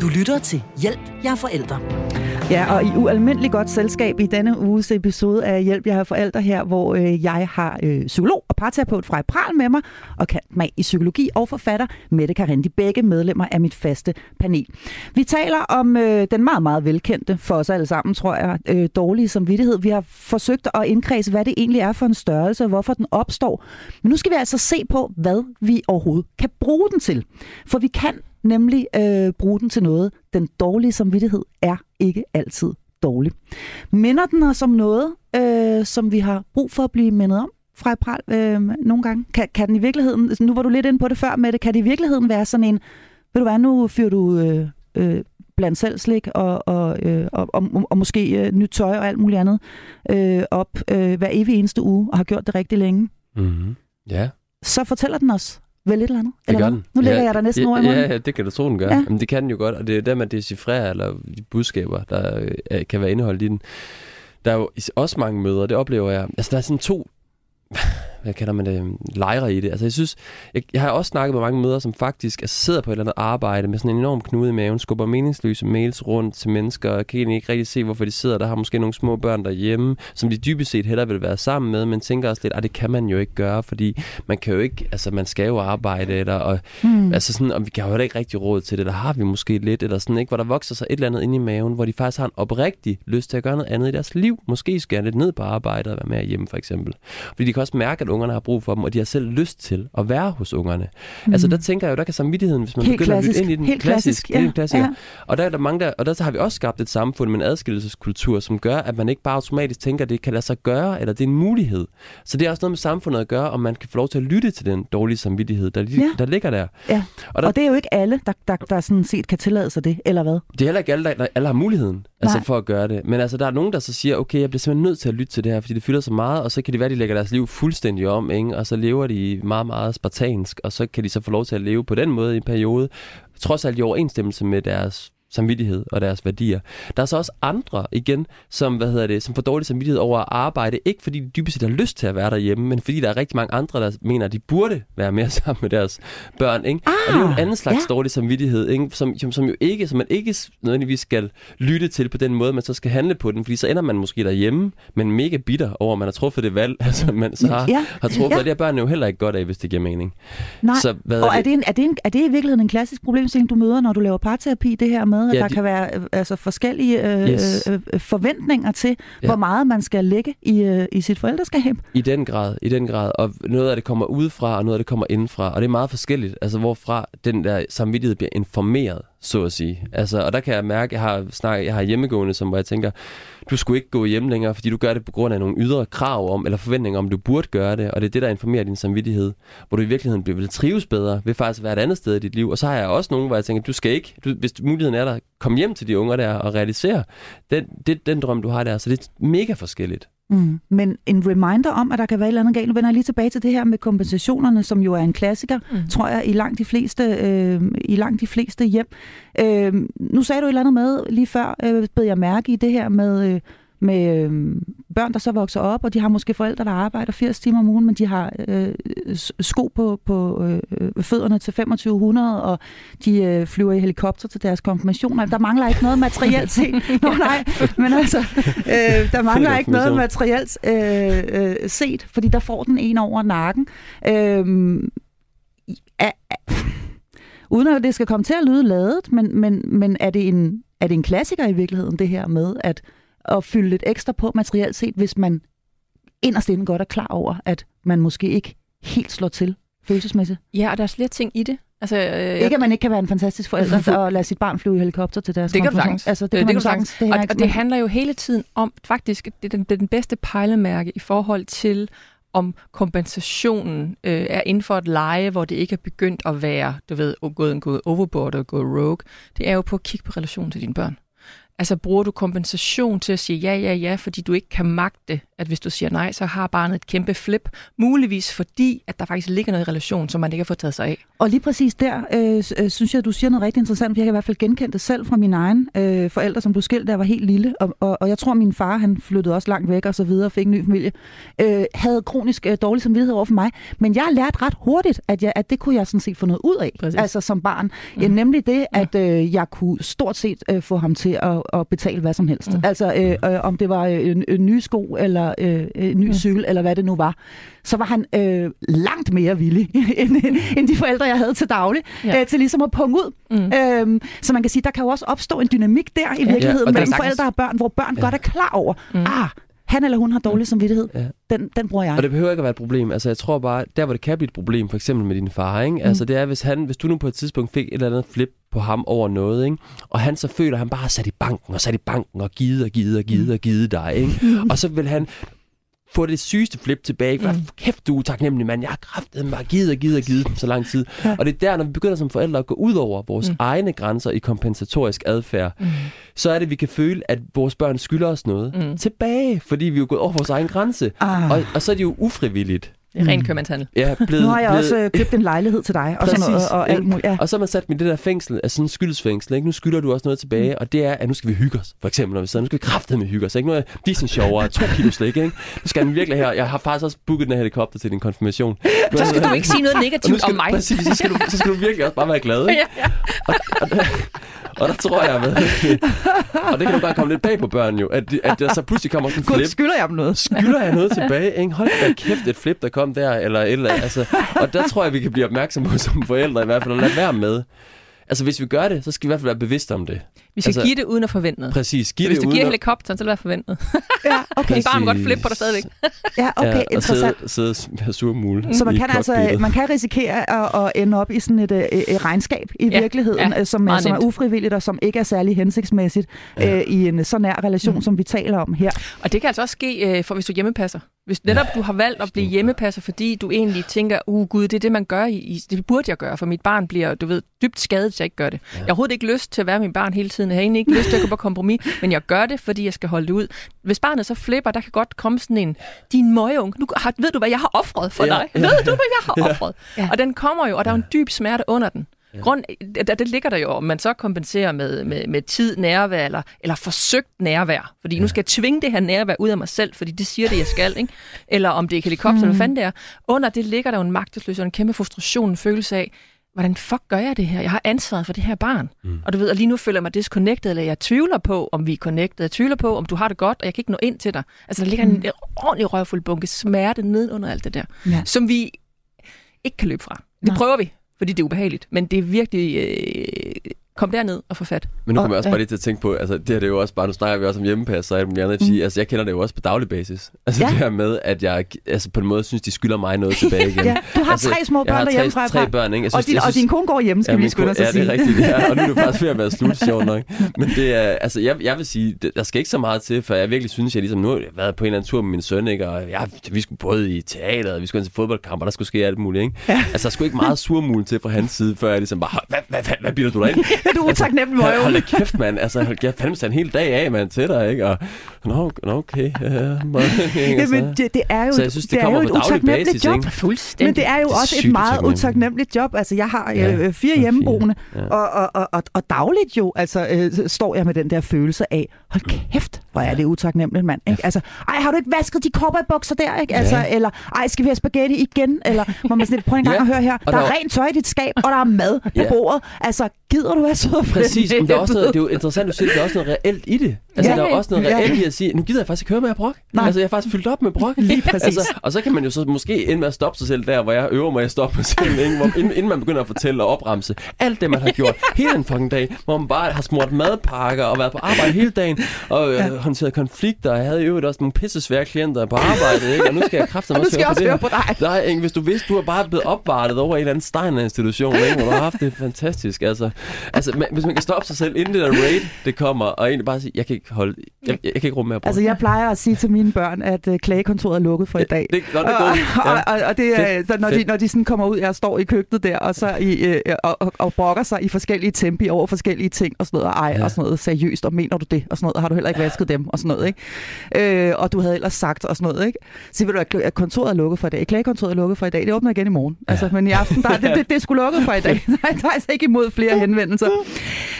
Du lytter til Hjælp, jeg er forældre. Ja, og i ualmindelig godt selskab i denne uges episode af Hjælp, jeg har forældre her, hvor øh, jeg har øh, psykolog og parterapeut fra Pral med mig, og kan mig i psykologi og forfatter Mette Karendi, begge medlemmer af mit faste panel. Vi taler om øh, den meget, meget velkendte for os alle sammen, tror jeg, øh, dårlige samvittighed. Vi har forsøgt at indkredse, hvad det egentlig er for en størrelse, og hvorfor den opstår. Men nu skal vi altså se på, hvad vi overhovedet kan bruge den til. For vi kan nemlig øh, bruge den til noget. Den dårlige samvittighed er ikke altid dårlig. Minder den os om noget, øh, som vi har brug for at blive mindet om fra Pral øh, nogle gange? Kan, kan den i virkeligheden, nu var du lidt inde på det før med det, kan det i virkeligheden være sådan en, ved du hvad, nu fyrer du øh, øh, blandt selv slik og, og, øh, og, og, og måske øh, nyt tøj og alt muligt andet øh, op øh, hver evig eneste uge og har gjort det rigtig længe. Mm-hmm. Ja. Så fortæller den os vel et eller andet. Det eller gør den. Nu lægger ja, jeg dig næsten ja, ord i munden. Ja, ja, det kan du tro, den gør. Ja. Jamen, det kan den jo godt, og det er der, man decifrerer, eller de budskaber, der øh, kan være indeholdt i den. Der er jo også mange møder, det oplever jeg. Altså, der er sådan to hvad kalder man det, lejre i det. Altså jeg synes, jeg, jeg har også snakket med mange møder, som faktisk altså, sidder på et eller andet arbejde med sådan en enorm knude i maven, skubber meningsløse mails rundt til mennesker, og kan egentlig ikke rigtig se, hvorfor de sidder der, har måske nogle små børn derhjemme, som de dybest set hellere vil være sammen med, men tænker også lidt, at det kan man jo ikke gøre, fordi man kan jo ikke, altså man skal jo arbejde, eller, og, hmm. altså sådan, og vi kan jo ikke rigtig råd til det, der har vi måske lidt, eller sådan, ikke, hvor der vokser sig et eller andet ind i maven, hvor de faktisk har en oprigtig lyst til at gøre noget andet i deres liv, måske skære lidt ned på arbejdet og være med hjemme for eksempel. Fordi de kan også mærke, at ungerne har brug for dem, og de har selv lyst til at være hos ungerne. Mm. Altså der tænker jeg jo, der kan samvittigheden, hvis man Helt begynder klassisk. at lytte ind i den, Helt klassisk, det er en ja. klassiker. Ja. Og der er der mange der, og der har vi også skabt et samfund med en adskillelseskultur, som gør, at man ikke bare automatisk tænker, at det kan lade sig gøre, eller det er en mulighed. Så det er også noget med samfundet at gøre, om man kan få lov til at lytte til den dårlige samvittighed, der, Ja. der ligger der. Ja. Og der, Og det er jo ikke alle, der, der, der sådan set kan tillade sig det, eller hvad? det er heller ikke alle, der, der alle har muligheden altså Nej. for at gøre det. Men altså, der er nogen, der så siger, okay, jeg bliver simpelthen nødt til at lytte til det her, fordi det fylder så meget, og så kan det være, at de lægger deres liv fuldstændig om, ikke? og så lever de meget, meget spartansk, og så kan de så få lov til at leve på den måde i en periode, trods alt i overensstemmelse med deres samvittighed og deres værdier. Der er så også andre igen, som, hvad hedder det, som får dårlig samvittighed over at arbejde, ikke fordi de dybest set har lyst til at være derhjemme, men fordi der er rigtig mange andre, der mener, at de burde være mere sammen med deres børn. Ikke? Ah, og det er jo en anden slags ja. dårlig samvittighed, ikke? Som, som, som, jo ikke, som man ikke nødvendigvis skal lytte til på den måde, man så skal handle på den, fordi så ender man måske derhjemme, men mega bitter over, at man har truffet det valg, altså man så har, Ja, har truffet, ja. og det er børnene jo heller ikke godt af, hvis det giver mening. Nej. Så hvad og er det, en, er, det en, er det i virkeligheden en klassisk problemstilling, du møder, når du laver parterapi, det her med, at Ja, der de- kan være øh, altså forskellige øh, Yes. øh, øh, forventninger til, Ja. hvor meget man skal lægge i, øh, i sit forældreskab? I den grad, i den grad. Og noget af det kommer udefra, og noget af det kommer indenfra. Og det er meget forskelligt, altså hvorfra den der samvittighed bliver informeret, så at sige. Altså, og der kan jeg mærke, jeg har snak, jeg har hjemmegående, som hvor jeg tænker, du skulle ikke gå hjem længere, fordi du gør det på grund af nogle ydre krav om, eller forventninger om, du burde gøre det. Og det er det, der informerer din samvittighed. Hvor du i virkeligheden bliver vil trives bedre, vil faktisk være et andet sted i dit liv. Og så har jeg også nogen, hvor jeg tænker, du skal ikke, du, hvis muligheden er der, kom hjem til de unger der og realisere den, det, den drøm, du har der. Så det er mega forskelligt. Mm. Men en reminder om, at der kan være et eller andet galt. Nu vender jeg lige tilbage til det her med kompensationerne, som jo er en klassiker, mm. tror jeg, i langt de fleste, øh, i langt de fleste hjem. Øh, nu sagde du et eller andet med lige før, øh, bed jeg mærke i det her med, øh, med øh, børn, der så vokser op, og de har måske forældre, der arbejder 80 timer om ugen, men de har øh, sko på, på øh, fødderne til 2500, og de øh, flyver i helikopter til deres konfirmationer. Der mangler ikke noget materielt set. Nå nej, men altså, øh, der mangler ikke noget materielt øh, øh, set, fordi der får den en over nakken. Øh, er, er, uden at det skal komme til at lyde ladet, men, men, men er, det en, er det en klassiker i virkeligheden, det her med at, at fylde lidt ekstra på materielt set, hvis man inderst inde godt er klar over, at man måske ikke helt slår til følelsesmæssigt? Ja, og der er flere ting i det. Altså, øh, Ikke at man ikke kan være en fantastisk forælder og lade sit barn flyve i helikopter til deres Det kan du sagtens. Altså, det kan Øh, man det kan du sagtens. og, hænger og ikke- det handler jo hele tiden om, faktisk, det er den, det den bedste pejlemærke i forhold til, om kompensationen øh, er inden for et leje, hvor det ikke er begyndt at være, du ved, gået, gået overboard og gået rogue. Det er jo på at kigge på relationen til dine børn. Altså bruger du kompensation til at sige ja, ja, ja, fordi du ikke kan magte, at hvis du siger nej, så har barnet et kæmpe flip. Muligvis fordi, at der faktisk ligger noget i relation, som man ikke har fået taget sig af. Og lige præcis der, øh, øh, synes jeg, du siger noget rigtig interessant, for jeg kan i hvert fald genkende det selv fra min egen øh, forældre, som blev skilt, da jeg var helt lille. Og, og, og jeg tror, min far, han flyttede også langt væk og så videre, fik en ny familie, øh, havde kronisk øh, dårlig samvittighed over for mig. Men jeg lærte ret hurtigt, at, jeg, at det kunne jeg sådan set få noget ud af, Præcis. altså som barn. Ja, nemlig det, at øh, jeg kunne stort set øh, få ham til at, at, betale hvad som helst. Mm. Altså øh, øh, om det var øh, en, en ny sko, eller øh, en ny mm. cykel, eller hvad det nu var, så var han øh, langt mere villig, end, end de forældre, jeg havde til daglig, ja. øh, til ligesom at punge ud. Mm. Øhm, så man kan sige, der kan jo også opstå en dynamik der i virkeligheden ja, mellem forældre og børn, hvor børn ja. godt er klar over, mm. ah, han eller hun har dårlig samvittighed, ja. den, den bruger jeg. Og det behøver ikke at være et problem. Altså, jeg tror bare, der hvor det kan blive et problem, for eksempel med din far, ikke? Mm. Altså, det er, hvis, han, hvis du nu på et tidspunkt fik et eller andet flip på ham over noget, ikke? og han så føler, at han bare har sat i banken, og sat i banken, og givet og givet og givet mm. og givet dig, ikke? Og så vil han få det sygeste flip tilbage. Mm. Kæft, du er taknemmelig, mand. Jeg har kraftet mig givet og givet og givet så lang tid. Ja. Og det er der, når vi begynder som forældre at gå ud over vores mm. egne grænser i kompensatorisk adfærd, mm. så er det, vi kan føle, at vores børn skylder os noget mm. tilbage, fordi vi er gået over vores egen grænse. Ah. Og, og så er det jo ufrivilligt. Det er ren købmandshandel. Ja, blevet, nu har jeg blevet... også øh, købt en lejlighed til dig, og, sådan noget, og alt muligt. Ja. Og så har man sat mig i det der fængsel, altså sådan skyldsfængsel. Ikke? Nu skylder du også noget tilbage, mm. og det er, at nu skal vi hygge os. For eksempel, når vi sidder, nu skal vi kraftedeme hygge os. Ikke? Nu er Disney sjovere, to kilo slik, ikke? Nu skal den virkelig her. Jeg har faktisk også booket den her helikopter til din konfirmation. Så skal du ikke sige noget negativt om mig. Præcis, så skal, du, så skal du virkelig også bare være glad, ikke? ja, ja. Og, og, og der tror jeg, med, og det kan jo bare komme lidt bag på børn jo, at, at der så pludselig kommer sådan en flip. skylder jeg dem noget? Skylder jeg noget tilbage? Ikke? Hold da kæft, et flip, der kom der, eller eller altså, Og der tror jeg, vi kan blive opmærksomme på som forældre i hvert fald, at lade være med. Altså, hvis vi gør det, så skal vi i hvert fald være bevidste om det. Vi skal altså, give det uden at forvente noget. Præcis. Giv så hvis det du giver helikopteren, så vil det være forventet. ja, okay. Din barn må godt flippe på dig stadigvæk. ja, okay, ja, interessant. Og sidde, sidde surmule Så man kan altså man kan risikere at, at ende op i sådan et, et, et regnskab i ja, virkeligheden, ja, som, som er ufrivilligt og som ikke er særlig hensigtsmæssigt ja. øh, i en så nær relation, mm. som vi taler om her. Og det kan altså også ske, øh, for hvis du hjemmepasser. Hvis netop du har valgt at blive hjemmepasser, fordi du egentlig tænker, uh gud, det er det, man gør, i, det burde jeg gøre, for mit barn bliver, du ved, dybt skadet, hvis jeg ikke gør det. Ja. Jeg har overhovedet ikke lyst til at være mit barn hele tiden. Jeg har egentlig ikke lyst til at gå på kompromis, men jeg gør det, fordi jeg skal holde det ud. Hvis barnet så flipper, der kan godt komme sådan en, din møgeung, nu har, ved du, hvad jeg har offret for ja. dig? Ja. Ved du, hvad jeg har offret? Ja. Og den kommer jo, og der er en dyb smerte under den. Ja. Grund, der, det ligger der jo, om man så kompenserer med, med, med tid, nærvær eller, eller forsøgt nærvær. Fordi ja. nu skal jeg tvinge det her nærvær ud af mig selv, fordi det siger det, jeg skal. Ikke? Eller om det er helikopter, mm. hvad fanden det er. Under det ligger der jo en magtesløshed og en kæmpe frustration, en følelse af, hvordan fuck gør jeg det her? Jeg har ansvaret for det her barn. Mm. Og du ved, og lige nu føler jeg mig disconnected, eller jeg tvivler på, om vi er connected. Jeg tvivler på, om du har det godt, og jeg kan ikke nå ind til dig. Altså, der ligger mm. en ordentlig røvfuld bunke smerte ned under alt det der, ja. som vi ikke kan løbe fra. Det Nej. prøver vi, fordi det er ubehageligt. Men det er virkelig... Øh, kom derned og få fat. Men nu kommer jeg også bare lige til at tænke på, altså det her det er jo også bare, nu snakker vi også om hjemmepas og alt muligt andet, mm. altså jeg kender det jo også på daglig basis. Altså ja. det her med, at jeg altså, på en måde synes, de skylder mig noget tilbage igen. ja. Du har altså, tre små børn derhjemme fra. Tre børn, ikke? Jeg synes, og, din, jeg synes, og din kone går hjemme, skal ja, vi lige skynde os at sige. Ja, det er rigtigt, ja. Og nu er det faktisk ved at være slut, sjovt nok. Men det er, altså jeg, jeg vil sige, der skal ikke så meget til, for jeg virkelig synes, jeg ligesom nu har været på en eller anden tur med min søn, ikke? Og ja, vi skulle både i teateret, vi skulle til fodboldkamp, og der skulle ske alt muligt, ikke? Ja. Altså der skulle ikke meget surmul til fra hans side, før jeg ligesom bare, hvad, hvad, hvad, hvad bilder du dig ind? du er utaknemmelig hold, hold da kæft, mand. Altså, jeg fandt en hel dag af, mand, til dig, ikke? Og, nå, okay. Ja, ja, men det, det er jo, så jeg synes, det, det kommer er jo et utaknemmeligt job. Fuldstændig. Men det er jo det er også et meget utaknemmeligt job. Altså, jeg har ja, øh, fire hjemmeboende, ja. og, og, og, og, og dagligt jo, altså, øh, står jeg med den der følelse af, hold kæft, hvor er det utaknemmeligt, mand. Ikke? Altså, ej, har du ikke vasket de bukser der, ikke? Altså, ja. eller, ej, skal vi have spaghetti igen? Eller, må man sådan, prøv en gang ja. at høre her. Der, der er rent tøj i dit skab, og der er mad på ja. bordet. Altså, gider du være så Præcis, men der er også noget, det er jo interessant, at du siger, der er også noget reelt i det. Altså, ja, der er også noget reelt i at sige, nu gider jeg faktisk ikke høre mere brok. Nej. Altså, jeg er faktisk fyldt op med brok. Lige præcis. Altså, og så kan man jo så måske ende med at stoppe sig selv der, hvor jeg øver mig at stoppe mig selv, ikke? Hvor, inden, inden, man begynder at fortælle og opremse alt det, man har gjort hele den fucking dag, hvor man bare har smurt madpakker og været på arbejde hele dagen, og øh, ja. håndteret konflikter, og jeg havde jo også nogle pisse svære klienter på arbejde, ikke? og nu skal jeg kræfte også, høre, også høre på det. Nej, ikke? hvis du vidste, du har bare blevet opvartet over en eller anden Steiner-institution, ikke? hvor du har haft det fantastisk. Altså, altså, hvis man kan stoppe sig selv, inden det der raid, det kommer, og egentlig bare sige, jeg kan ikke holde, jeg, jeg, jeg kan ikke rumme mere Altså, jeg plejer at sige til mine børn, at uh, klagekontoret er lukket for i dag. Det, det, det er ja. og, og, og det så når, de, når de sådan kommer ud, jeg står i køkkenet der, og så i, uh, og, og, og brokker sig i forskellige tempi over forskellige ting, og sådan noget, og ej, ja. og sådan noget, seriøst, og mener du det, og sådan noget, har du heller ikke vasket dem, og sådan noget, ikke? Øh, og du havde ellers sagt, og sådan noget, ikke? Så vil du, at kontoret er lukket for i dag. Klagekontoret er lukket for i dag. Det åbner igen i morgen. Ja. Altså, men i aften, der, det, det, det er sgu lukket for i dag. Nej, der er altså ikke imod flere henvendelser.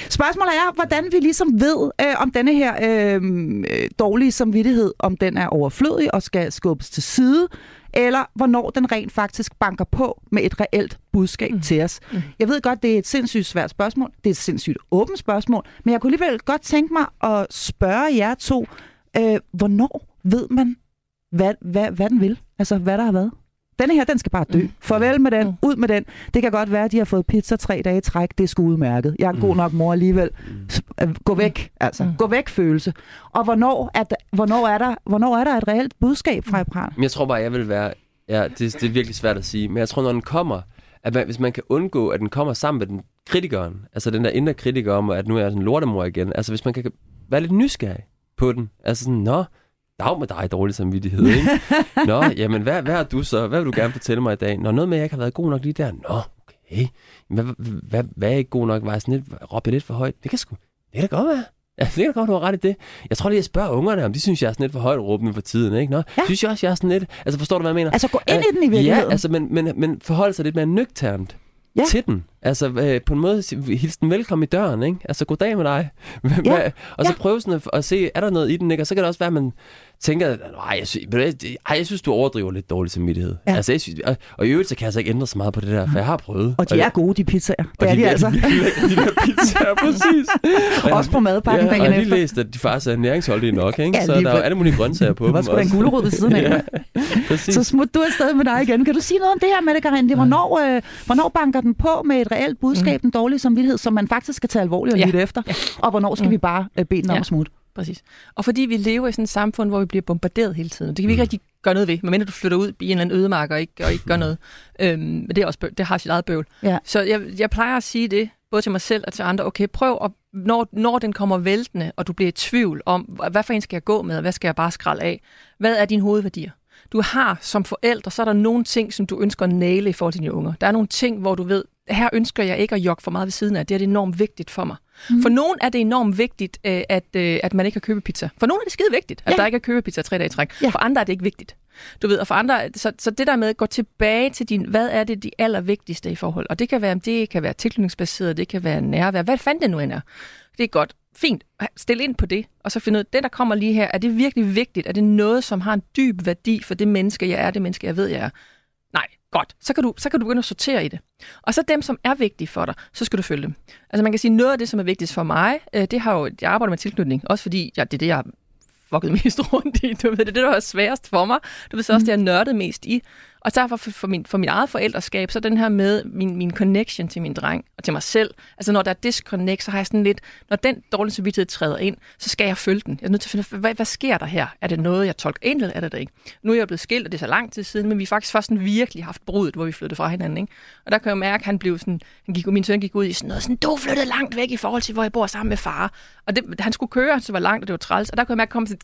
Spørgsmålet er, hvordan vi ligesom ved, øh, om denne her øh, dårlige samvittighed, om den er overflødig og skal skubbes til side, eller hvornår den rent faktisk banker på med et reelt budskab mm. til os. Mm. Jeg ved godt, det er et sindssygt svært spørgsmål. Det er et sindssygt åbent spørgsmål. Men jeg kunne alligevel godt tænke mig at spørge jer to, øh, hvornår ved man, hvad, hvad, hvad den vil? Altså, hvad der har været? Denne her, den skal bare dø. Mm. Farvel med den, mm. ud med den. Det kan godt være, at de har fået pizza tre dage i træk. Det er sgu udmærket. Jeg er en god nok mor alligevel. Øh, gå væk, altså. Gå væk følelse. Og hvornår er, der, hvornår er, der, hvornår er der et reelt budskab fra Pral? Jeg tror bare, jeg vil være... Ja, det, det er virkelig svært at sige. Men jeg tror, når den kommer, at man, hvis man kan undgå, at den kommer sammen med den kritikeren, altså den der indre kritiker om, at nu er jeg sådan en lortemor igen, altså hvis man kan være lidt nysgerrig på den, altså sådan, nå, Dag med dig, dårlig samvittighed, ikke? Nå, jamen, hvad, hvad er du så? Hvad vil du gerne fortælle mig i dag? Nå, noget med, at jeg ikke har været god nok lige der. Nå, okay. Hvad, hvad, hvad, hvad er ikke god nok? Var jeg sådan lidt, råbte lidt for højt? Det kan sgu, det kan da godt være. Ja, det kan da godt, du har ret i det. Jeg tror lige, jeg spørger ungerne, om de synes, jeg er sådan lidt for højt råbende for tiden, ikke? Nå, ja. synes jeg også, jeg er sådan lidt... Altså, forstår du, hvad jeg mener? Altså, gå ind i den i virkeligheden. Ja, altså, men, men, men forhold sig lidt mere nøgternt ja. til den. Altså øh, på en måde hilse den velkommen i døren, ikke? Altså goddag med dig. ja. og så ja. prøve sådan at, at se, er der noget i den, ikke? Og så kan det også være, at man tænker, nej, jeg, synes, ej, jeg synes, du overdriver lidt dårlig samvittighed. Ja. Altså, jeg synes, og, og, i øvrigt, så kan jeg altså ikke ændre så meget på det der, for jeg har prøvet. Og de og, er gode, de pizzaer. Det er de, de altså. De, de, de der pizzaer, præcis. også på madpakken ja, dagen efter. Og lige læst, at de faktisk er næringsholdige nok, ikke? Ja, så der er alle mulige grøntsager på dem. Der var sgu da en gulerod ved siden af. ja, så smut du afsted med dig igen. Kan du sige noget om det her med det, Karin? Det, hvornår, øh, hvornår banker den på med et reelt budskab, mm. en dårlig samvittighed, som man faktisk skal tage alvorligt og ja. lytte efter? Ja. Og hvornår skal mm. vi bare øh, bede den om ja. at smutte? Præcis. Og fordi vi lever i sådan et samfund, hvor vi bliver bombarderet hele tiden. Det kan vi ikke mm. rigtig gøre noget ved, medmindre du flytter ud i en eller anden ødemark og ikke, og ikke gør noget. Øhm, men det, er også, det har sit eget bøvl. Ja. Så jeg, jeg plejer at sige det, både til mig selv og til andre. Okay, prøv at, når, når den kommer væltende, og du bliver i tvivl om, hvad for en skal jeg gå med, og hvad skal jeg bare skralde af? Hvad er dine hovedværdier? Du har som forældre, så er der nogle ting, som du ønsker at næle i forhold til dine unger. Der er nogle ting, hvor du ved, her ønsker jeg ikke at jogge for meget ved siden af. Det er det enormt vigtigt for mig. Mm. For nogen er det enormt vigtigt, øh, at, øh, at man ikke har købepizza. For nogen er det skide vigtigt, at ja. der ikke er købepizza tre dage i træk. Ja. For andre er det ikke vigtigt. Du ved, og for andre, så, så det der med at gå tilbage til din, hvad er det de allervigtigste i forhold? Og det kan være, det kan være tilknytningsbaseret, det kan være nærvær, hvad fanden det nu end er. Det er godt. Fint. Stil ind på det, og så finde ud af, det der kommer lige her, er det virkelig vigtigt? Er det noget, som har en dyb værdi for det menneske, jeg er, det menneske, jeg ved, jeg er? Godt. Så kan, du, så kan du begynde at sortere i det. Og så dem, som er vigtige for dig, så skal du følge dem. Altså man kan sige, noget af det, som er vigtigst for mig, øh, det har jo, jeg arbejder med tilknytning, også fordi ja, det er det, jeg fucket mest rundt i. Du ved, det er det, der var sværest for mig. Du ved så også, mm. det jeg nørdet mest i. Og derfor for, for, min, for mit eget forældreskab, så den her med min, min connection til min dreng og til mig selv. Altså når der er disconnect, så har jeg sådan lidt, når den dårlige samvittighed træder ind, så skal jeg følge den. Jeg er nødt til at finde, hvad, hvad sker der her? Er det noget, jeg tolker ind, eller er det det ikke? Nu er jeg blevet skilt, og det er så lang tid siden, men vi har faktisk først sådan virkelig haft brudet, hvor vi flyttede fra hinanden. Ikke? Og der kan jeg mærke, at han blev sådan, han gik, min søn gik ud i sådan noget, sådan, du flyttede langt væk i forhold til, hvor jeg bor sammen med far. Og det, han skulle køre, så var langt, og det var træls. Og der kunne jeg mærke, at komme sådan,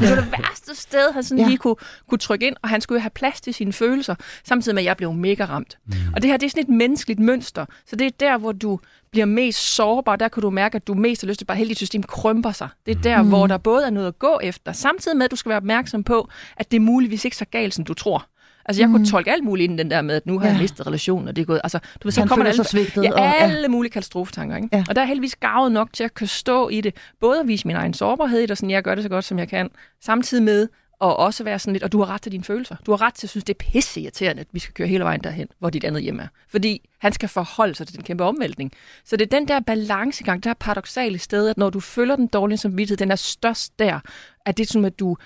det var det værste sted, han sådan ja. lige kunne, kunne trykke ind, og han skulle jo have plads til sine følelser, samtidig med, at jeg blev mega ramt. Mm. Og det her, det er sådan et menneskeligt mønster, så det er der, hvor du bliver mest sårbar, der kan du mærke, at du mest har lyst til bare hele dit system krymper sig. Det er der, mm. hvor der både er noget at gå efter, samtidig med, at du skal være opmærksom på, at det er muligvis ikke så galt, som du tror. Altså, jeg mm. kunne tolke alt muligt ind den der med, at nu har ja. jeg mistet relationen, og det er gået... Altså, du ved, så Han kommer alle, svigtet, ja, og, alle ja. mulige katastrofetanker, ikke? Ja. Og der er heldigvis gavet nok til at kunne stå i det. Både at vise min egen sårbarhed i det, og sådan, jeg gør det så godt, som jeg kan, samtidig med og også være sådan lidt, og du har ret til dine følelser. Du har ret til at synes, det er pisse irriterende, at vi skal køre hele vejen derhen, hvor dit andet hjem er. Fordi han skal forholde sig til den kæmpe omvæltning. Så det er den der balancegang, der er paradoxale sted, at når du følger den dårlige samvittighed, den er størst der, at det er sådan, at du,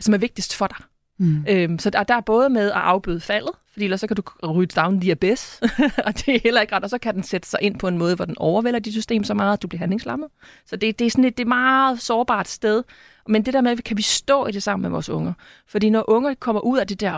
som er vigtigst for dig. Mm. Øhm, så der, der er både med at afbøde faldet, fordi ellers så kan du ryge down the abyss, og det er heller ikke ret, og så kan den sætte sig ind på en måde, hvor den overvælder dit system så meget, at du bliver handlingslammet. Så det, det er sådan et det er meget sårbart sted, men det der med, kan vi stå i det sammen med vores unger? Fordi når unger kommer ud af det der,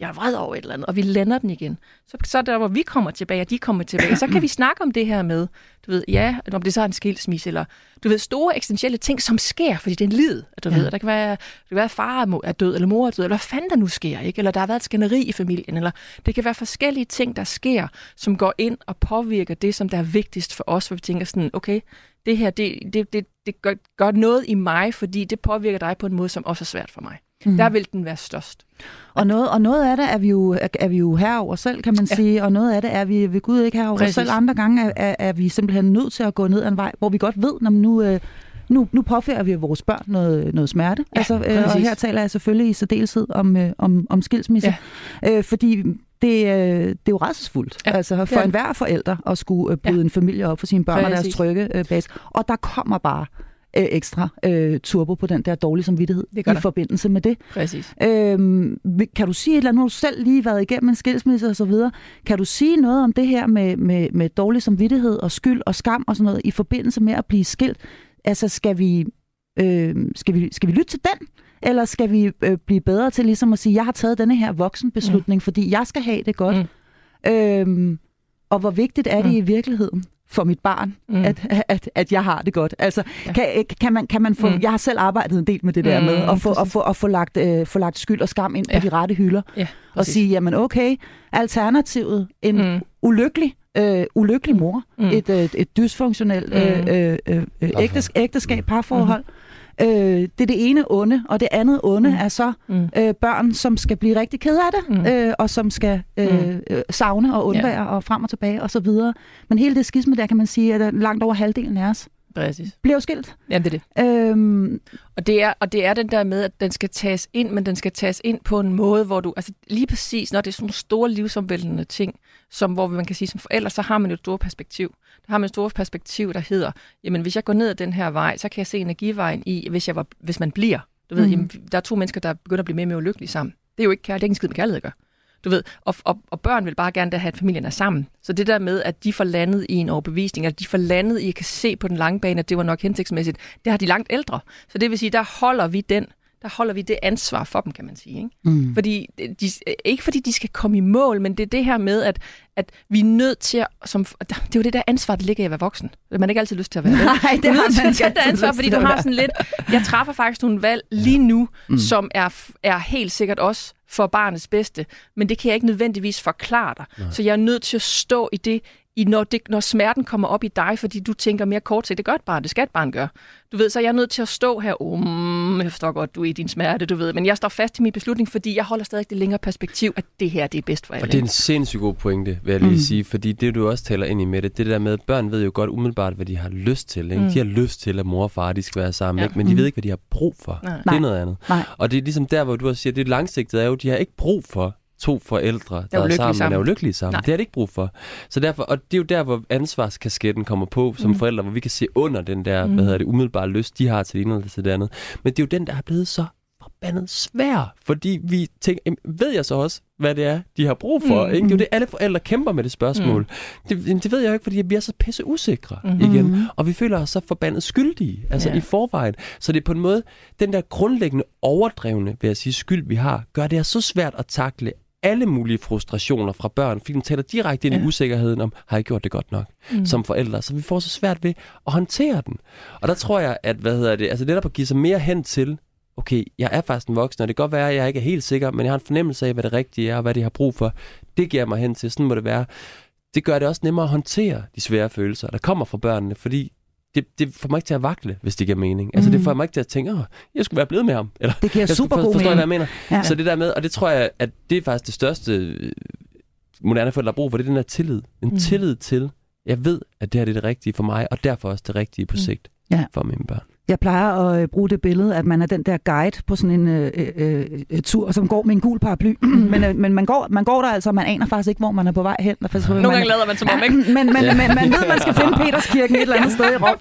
jeg er vred over et eller andet, og vi lander den igen, så, så der, hvor vi kommer tilbage, og de kommer tilbage, så kan vi snakke om det her med, du ved, ja, om det så er en skilsmisse, eller du ved, store eksistentielle ting, som sker, fordi det er en lid, at du ja. ved, der kan være, det kan være, at far er død, eller mor er død, eller hvad fanden der nu sker, ikke? eller der har været et skænderi i familien, eller det kan være forskellige ting, der sker, som går ind og påvirker det, som der er vigtigst for os, hvor vi tænker sådan, okay, det her, det, det, det, det gør, gør noget i mig, fordi det påvirker dig på en måde, som også er svært for mig. Mm. Der vil den være størst. Og noget, og noget af det er vi jo, er, vi jo herover selv, kan man ja. sige, og noget af det er vi ved Gud ikke herover Præcis. selv. Andre gange er, er, er vi simpelthen nødt til at gå ned ad en vej, hvor vi godt ved, når nu... Øh, nu, nu påfører vi vores børn noget, noget smerte. Ja, altså, øh, og her taler jeg selvfølgelig i særdeleshed om, øh, om, om skilsmisse. Ja. Øh, fordi det, øh, det er jo rædselsfuldt ja, altså for enhver forælder at skulle øh, bryde ja. en familie op for sine børn Præcis. og deres trygge øh, base. Og der kommer bare øh, ekstra øh, turbo på den der dårlige samvittighed det i der. forbindelse med det. Præcis. Øhm, kan du sige et eller andet, nu har du selv lige været igennem en skilsmisse og så videre, kan du sige noget om det her med, med, med dårlig samvittighed og skyld og skam og sådan noget i forbindelse med at blive skilt? Altså skal vi, øh, skal vi, skal vi lytte til den? Eller skal vi øh, blive bedre til ligesom at sige, jeg har taget denne her voksenbeslutning, mm. fordi jeg skal have det godt? Mm. Øhm, og hvor vigtigt er det mm. i virkeligheden? for mit barn, mm. at, at, at jeg har det godt. Altså, ja. kan, kan, man, kan man få... Mm. Jeg har selv arbejdet en del med det der mm, med at få, at få, at få, lagt, øh, få lagt skyld og skam ind ja. på de rette hylder. Ja, og sige, jamen okay, alternativet, en mm. ulykkelig øh, ulykkelig mor, mm. et, et, øh, et dysfunktionelt mm. øh, øh, øh, ægtes, ægteskab, parforhold, mm Øh, det er det ene onde, og det andet onde mm. er så mm. øh, børn, som skal blive rigtig ked af det, mm. øh, og som skal øh, mm. øh, savne og undvære ja. og frem og tilbage og så videre. Men hele det skisme der, kan man sige, at langt over halvdelen af os Præcis. jo skilt. Ja, det er det. Øhm, og, det er, og det er den der med, at den skal tages ind, men den skal tages ind på en måde, hvor du, altså lige præcis, når det er sådan nogle store livsomvæltende ting, som hvor man kan sige, som forældre, så har man jo et stort perspektiv. Der har man et stort perspektiv, der hedder, jamen hvis jeg går ned ad den her vej, så kan jeg se energivejen i, hvis, jeg var, hvis man bliver. Du ved, mm. jamen, der er to mennesker, der begynder at blive mere og mere ulykkelige sammen. Det er jo ikke kærlighed, det er ikke en skid med kærlighed at gøre. Du ved, og, og, og børn vil bare gerne have, at familien er sammen. Så det der med, at de får landet i en overbevisning, at de får landet i at kan se på den lange bane, at det var nok hensigtsmæssigt, det har de langt ældre. Så det vil sige, der holder vi den der holder vi det ansvar for dem, kan man sige. Ikke? Mm. Fordi de, ikke fordi de skal komme i mål, men det er det her med, at, at vi er nødt til at... Som, det er jo det der ansvar, der ligger i at være voksen. Man har ikke altid lyst til at være Nej, det. det har man ikke altid ansvar, fordi du har sådan lidt... Jeg træffer faktisk nogle valg lige nu, mm. som er, er helt sikkert også for barnets bedste, men det kan jeg ikke nødvendigvis forklare dig. Nej. Så jeg er nødt til at stå i det, i når, det, når smerten kommer op i dig, fordi du tænker mere kort til, det gør et barn, det skal et barn gøre. Du ved, så er jeg nødt til at stå her, um, jeg forstår godt, du er i din smerte, du ved, men jeg står fast i min beslutning, fordi jeg holder stadig det længere perspektiv, at det her, det er bedst for alle. Og det er en sindssygt god pointe, vil jeg lige mm. sige, fordi det du også taler ind i med det, det der med, at børn ved jo godt umiddelbart, hvad de har lyst til. Ikke? Mm. De har lyst til, at mor og far de skal være sammen, ja. ikke? men de mm. ved ikke, hvad de har brug for. Nej. Det er noget andet. Nej. Og det er ligesom der, hvor du også siger, det langsigtede er jo, de har ikke brug for to forældre, der, er, er sammen, sammen. er ulykkelige sammen. Nej. Det har de ikke brug for. Så derfor, og det er jo der, hvor ansvarskasketten kommer på som mm. forældre, hvor vi kan se under den der, mm. hvad hedder det, umiddelbare lyst, de har til det ene eller til det andet. Men det er jo den, der er blevet så forbandet svær, fordi vi tænker, ved jeg så også, hvad det er, de har brug for? Mm. Ikke? Det er jo det, alle forældre kæmper med det spørgsmål. Mm. Det, det ved jeg jo ikke, fordi vi er så pisse usikre mm. igen, og vi føler os så forbandet skyldige, altså yeah. i forvejen. Så det er på en måde, den der grundlæggende overdrevne, vil jeg sige, skyld, vi har, gør det så svært at takle alle mulige frustrationer fra børn, fordi den taler direkte ind ja. i usikkerheden om, har jeg gjort det godt nok mm. som forældre? Så vi får så svært ved at håndtere den. Og der tror jeg, at hvad hedder det, altså netop at give sig mere hen til, okay, jeg er faktisk en voksen, og det kan godt være, at jeg ikke er helt sikker, men jeg har en fornemmelse af, hvad det rigtige er, og hvad de har brug for. Det giver mig hen til, sådan må det være. Det gør det også nemmere at håndtere de svære følelser, der kommer fra børnene, fordi det, det får mig ikke til at vakle, hvis det giver mening. Altså, mm. det får mig ikke til at tænke, åh, jeg skulle være blevet med ham. Eller, det giver jeg super god Forstår jeg, hvad jeg mener? Ja. Så det der med, og det tror jeg, at det er faktisk det største øh, moderne forældre har brug for, det er den her tillid. En mm. tillid til, jeg ved, at det her det er det rigtige for mig, og derfor også det rigtige på mm. sigt mm. ja. for mine børn. Jeg plejer at øh, bruge det billede, at man er den der guide på sådan en øh, øh, øh tur, som går med en gul paraply. men øh, men man, går, man går der altså, og man aner faktisk ikke, hvor man er på vej hen. Faktisk, Nogle man, gange lader man som om, ikke? men, men, men, men man ved, man skal finde Peterskirken et eller andet sted i Rom.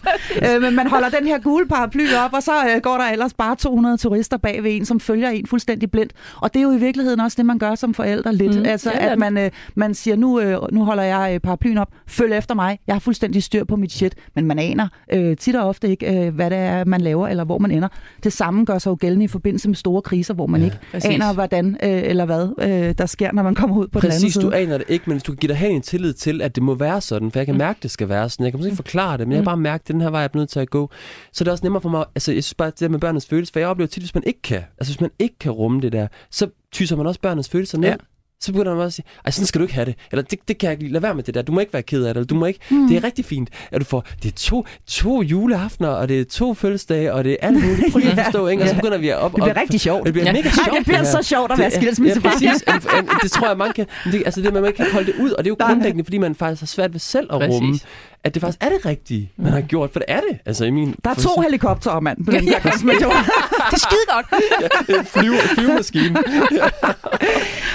Øh, men man holder den her gule paraply op, og så øh, går der ellers bare 200 turister bag ved en, som følger en fuldstændig blindt. Og det er jo i virkeligheden også det, man gør som forældre lidt. Mm, altså, at man, øh, man siger, nu, øh, nu holder jeg øh, paraplyen op, følg efter mig, jeg har fuldstændig styr på mit shit. Men man aner øh, tit og ofte ikke, øh, hvad det er, man laver, eller hvor man ender. Det samme gør sig jo gældende i forbindelse med store kriser, hvor man ja, ikke præcis. aner, hvordan øh, eller hvad øh, der sker, når man kommer ud på præcis, den anden side. du aner det ikke, men hvis du kan give dig hen en tillid til, at det må være sådan, for jeg kan mm. mærke, det skal være sådan. Jeg kan måske ikke mm. forklare det, men jeg kan mm. bare mærke, at den her vej er nødt til at gå. Så det er også nemmere for mig, altså jeg synes bare, det der med børnenes følelser, for jeg oplever tit, hvis man ikke kan, altså hvis man ikke kan rumme det der, så tyser man også børnenes følelser ned. Ja. Så begynder man også at sige, ej, sådan skal du ikke have det. Eller det, det kan jeg ikke lide. Lad være med det der. Du må ikke være ked af det. Eller du må ikke. Mm. Det er rigtig fint, at du får, det er to, to juleaftener, og det er to fødselsdage, og det er alt muligt. Prøv lige at forstå, ikke? Og så begynder vi at op... Det bliver op, rigtig sjovt. Det bliver ja. mega sjovt. Ej, det bliver det så sjovt at være skilsmissefar. Ja, præcis. det tror jeg, man kan... Det, altså det, man ikke kan holde det ud, og det er jo grundlæggende, fordi man faktisk har svært ved selv at rumme, at det faktisk er det rigtige, man har gjort. For det er det. Altså, i min der er to helikoptere, mand, på den der det er skide godt. ja, flyve, flyvemaskine.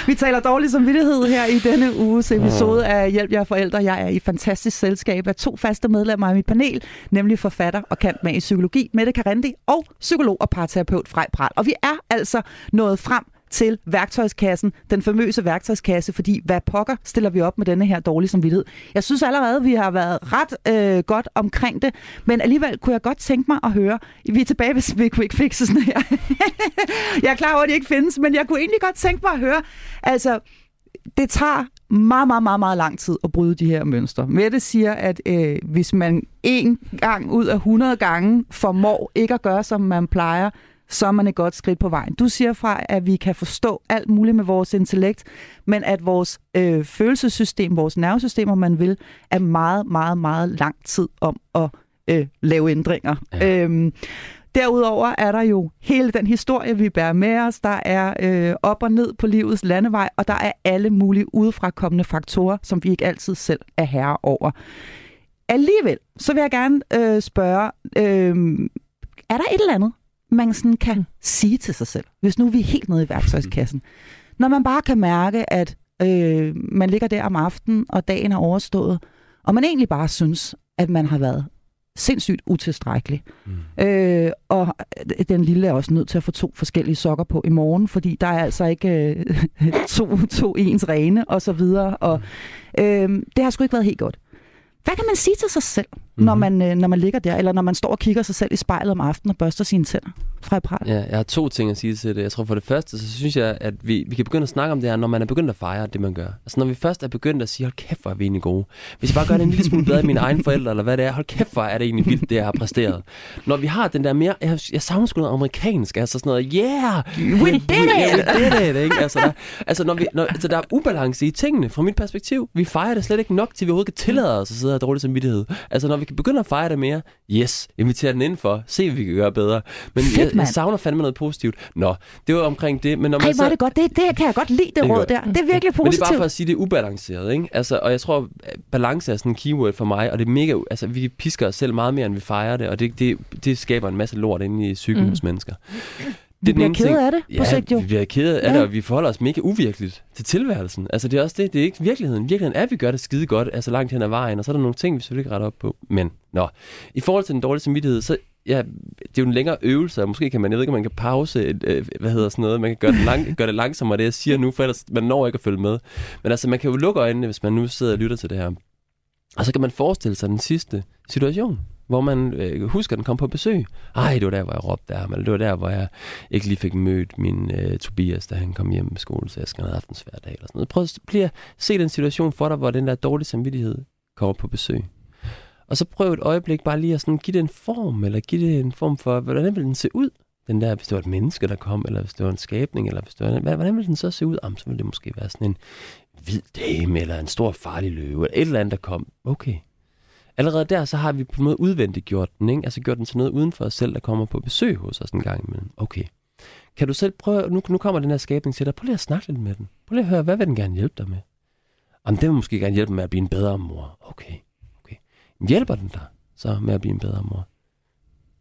Vi taler dårlig samvittighed her i denne uges episode af Hjælp jer forældre. Jeg er i fantastisk selskab af to faste medlemmer af mit panel, nemlig forfatter og kant med i psykologi, Mette Karendi, og psykolog og parterapeut Frej Pral. Og vi er altså nået frem til værktøjskassen, den famøse værktøjskasse, fordi hvad pokker stiller vi op med denne her dårlige samvittighed. Jeg synes allerede, vi har været ret øh, godt omkring det, men alligevel kunne jeg godt tænke mig at høre, vi er tilbage ved quick fixes her. jeg er klar over, at de ikke findes, men jeg kunne egentlig godt tænke mig at høre, altså, det tager meget, meget, meget, meget lang tid at bryde de her mønstre. Mette siger, at øh, hvis man en gang ud af 100 gange formår ikke at gøre, som man plejer, så er man et godt skridt på vejen. Du siger fra, at vi kan forstå alt muligt med vores intellekt, men at vores øh, følelsessystem, vores nervesystem, om man vil, er meget, meget, meget lang tid om at øh, lave ændringer. Ja. Øhm, Derudover er der jo hele den historie, vi bærer med os. Der er øh, op og ned på livets landevej, og der er alle mulige udefrakommende faktorer, som vi ikke altid selv er herre over. Alligevel, så vil jeg gerne øh, spørge, øh, er der et eller andet, man sådan kan mm. sige til sig selv, hvis nu vi er helt nede i værktøjskassen. Når man bare kan mærke, at øh, man ligger der om aftenen, og dagen er overstået, og man egentlig bare synes, at man har været sindssygt utilstrækkelig. Mm. Øh, og den lille er også nødt til at få to forskellige sokker på i morgen, fordi der er altså ikke øh, to, to ens rene og så videre. Og øh, det har sgu ikke været helt godt. Hvad kan man sige til sig selv, mm-hmm. når, man, øh, når man ligger der, eller når man står og kigger sig selv i spejlet om aftenen og børster sine tænder? Fra Pral? Ja, jeg har to ting at sige til det. Jeg tror for det første, så synes jeg, at vi, vi kan begynde at snakke om det her, når man er begyndt at fejre det, man gør. Altså når vi først er begyndt at sige, hold kæft, hvor er vi egentlig gode. Hvis jeg bare gør det en lille smule bedre end mine egne forældre, eller hvad det er, hold kæft, hvor er det egentlig vildt, det jeg har præsteret. Når vi har den der mere, jeg, jeg savner sgu noget amerikansk, altså sådan noget, yeah, we did it! We did it, ikke? Altså, der, altså, når vi, når, altså, der er ubalance i tingene, fra mit perspektiv. Vi fejrer det slet ikke nok, til vi overhovedet kan tillade os at sidde og dårlig samvittighed. Altså når vi kan begynde at fejre det mere, yes, invitere den indenfor, se hvad vi kan gøre bedre. Men Fedt, jeg, jeg savner fandme noget positivt. Nå, det var omkring det. Men når man Ej, var det godt. Det, det kan jeg godt lide, det, det råd der. Det er virkelig positivt. Men det er bare for at sige, det er ubalanceret. Ikke? Altså, og jeg tror, balance er sådan en keyword for mig, og det er mega, altså vi pisker os selv meget mere, end vi fejrer det, og det, det, det skaber en masse lort inde i psyken mm. hos mennesker. Det vi bliver ked af det på ja, sigt jo. vi bliver ked af ja. det, og vi forholder os mega uvirkeligt til tilværelsen. Altså det er også det, det er ikke virkeligheden. Virkeligheden er, at vi gør det skide godt, altså langt hen ad vejen, og så er der nogle ting, vi selvfølgelig ikke retter op på. Men, nå. I forhold til den dårlige samvittighed, så ja, det er jo en længere øvelse, og måske kan man, jeg ved ikke, om man kan pause, et, øh, hvad hedder sådan noget, man kan gøre det, lang, gøre det langsommere, det jeg siger nu, for ellers man når ikke at følge med. Men altså, man kan jo lukke øjnene, hvis man nu sidder og lytter til det her. Og så kan man forestille sig den sidste situation hvor man øh, husker, at den kom på besøg. Ej, det var der, hvor jeg råbte af ham, eller det var der, hvor jeg ikke lige fik mødt min øh, Tobias, da han kom hjem med skole, så jeg skal have en svær dag, eller sådan noget. Prøv at, blive, se den situation for dig, hvor den der dårlige samvittighed kommer på besøg. Og så prøv et øjeblik bare lige at sådan give det en form, eller give det en form for, hvordan vil den se ud? Den der, hvis det var et menneske, der kom, eller hvis det var en skabning, eller hvis det var, hvordan vil den så se ud? Jamen, så ville det måske være sådan en hvid dame, eller en stor farlig løve, eller et eller andet, der kom. Okay, allerede der, så har vi på en måde udvendigt gjort den, ikke? Altså gjort den til noget uden for os selv, der kommer på besøg hos os en gang imellem. Okay. Kan du selv prøve, nu, nu kommer den her skabning til dig, prøv lige at snakke lidt med den. Prøv lige at høre, hvad vil den gerne hjælpe dig med? Jamen, den vil måske gerne hjælpe med at blive en bedre mor. Okay, okay. Hjælper den dig så med at blive en bedre mor?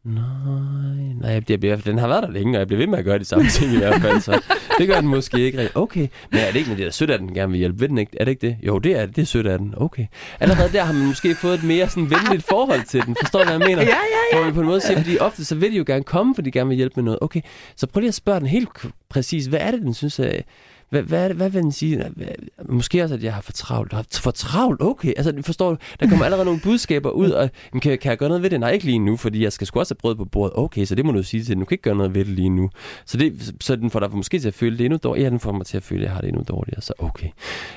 Nej, nej, jeg bliver, den har været der længe, og jeg bliver ved med at gøre de samme ting i hvert fald, så det gør den måske ikke rigtigt. Okay, men er det ikke, når det er sødt, at den gerne vil hjælpe? Ved den ikke? Er det ikke det? Jo, det er det. Det er sødt af den. Okay. Allerede der har man måske fået et mere sådan venligt forhold til den. Forstår du, hvad jeg mener? Ja, ja, ja. Hvor vi på en måde siger, fordi ofte så vil de jo gerne komme, fordi de gerne vil hjælpe med noget. Okay, så prøv lige at spørge den helt præcis, hvad er det, den synes er hvad, hvad, hvad vil den sige? Måske også, at jeg har for travlt. Har for travlt? Okay. Altså, forstår du? Der kommer allerede nogle budskaber ud, og kan, kan jeg gøre noget ved det? Nej, ikke lige nu, fordi jeg skal sgu også have brød på bordet. Okay, så det må du sige til den. Du kan ikke gøre noget ved det lige nu. Så, det, så den får dig måske til at føle det endnu dårligere. Ja, den får mig til at føle, at jeg har det endnu dårligere. Så okay.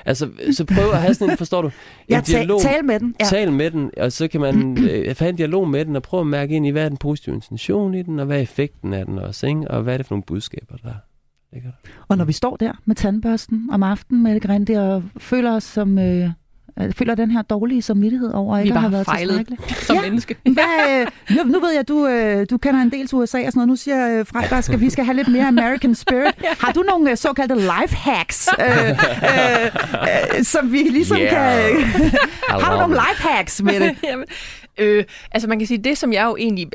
Altså, så prøv at have sådan en, forstår du? En ja, dialog. Tal med den. Ja. Tal med den, og så kan man øh, have en dialog med den, og prøve at mærke ind i, hvad er den positive intention i den, og hvad er effekten af den også, ikke? og hvad er det for nogle budskaber, der det der. Og når vi står der med tandbørsten om aftenen, Mette Grandi, og føler os som... Øh, øh, føler den her dårlige samvittighed over Vi ikke at have bare været fejlet som Ja. menneske. Hvad, øh, nu, nu ved jeg, at du, øh, du kender en del til USA og sådan noget. Nu siger øh, der skal, vi skal have lidt mere American spirit. Har du nogle øh, såkaldte life hacks, øh, øh, øh, som vi ligesom Yeah. kan... Har du nogle life hacks med det? Jamen, øh, altså man kan sige, det som jeg jo egentlig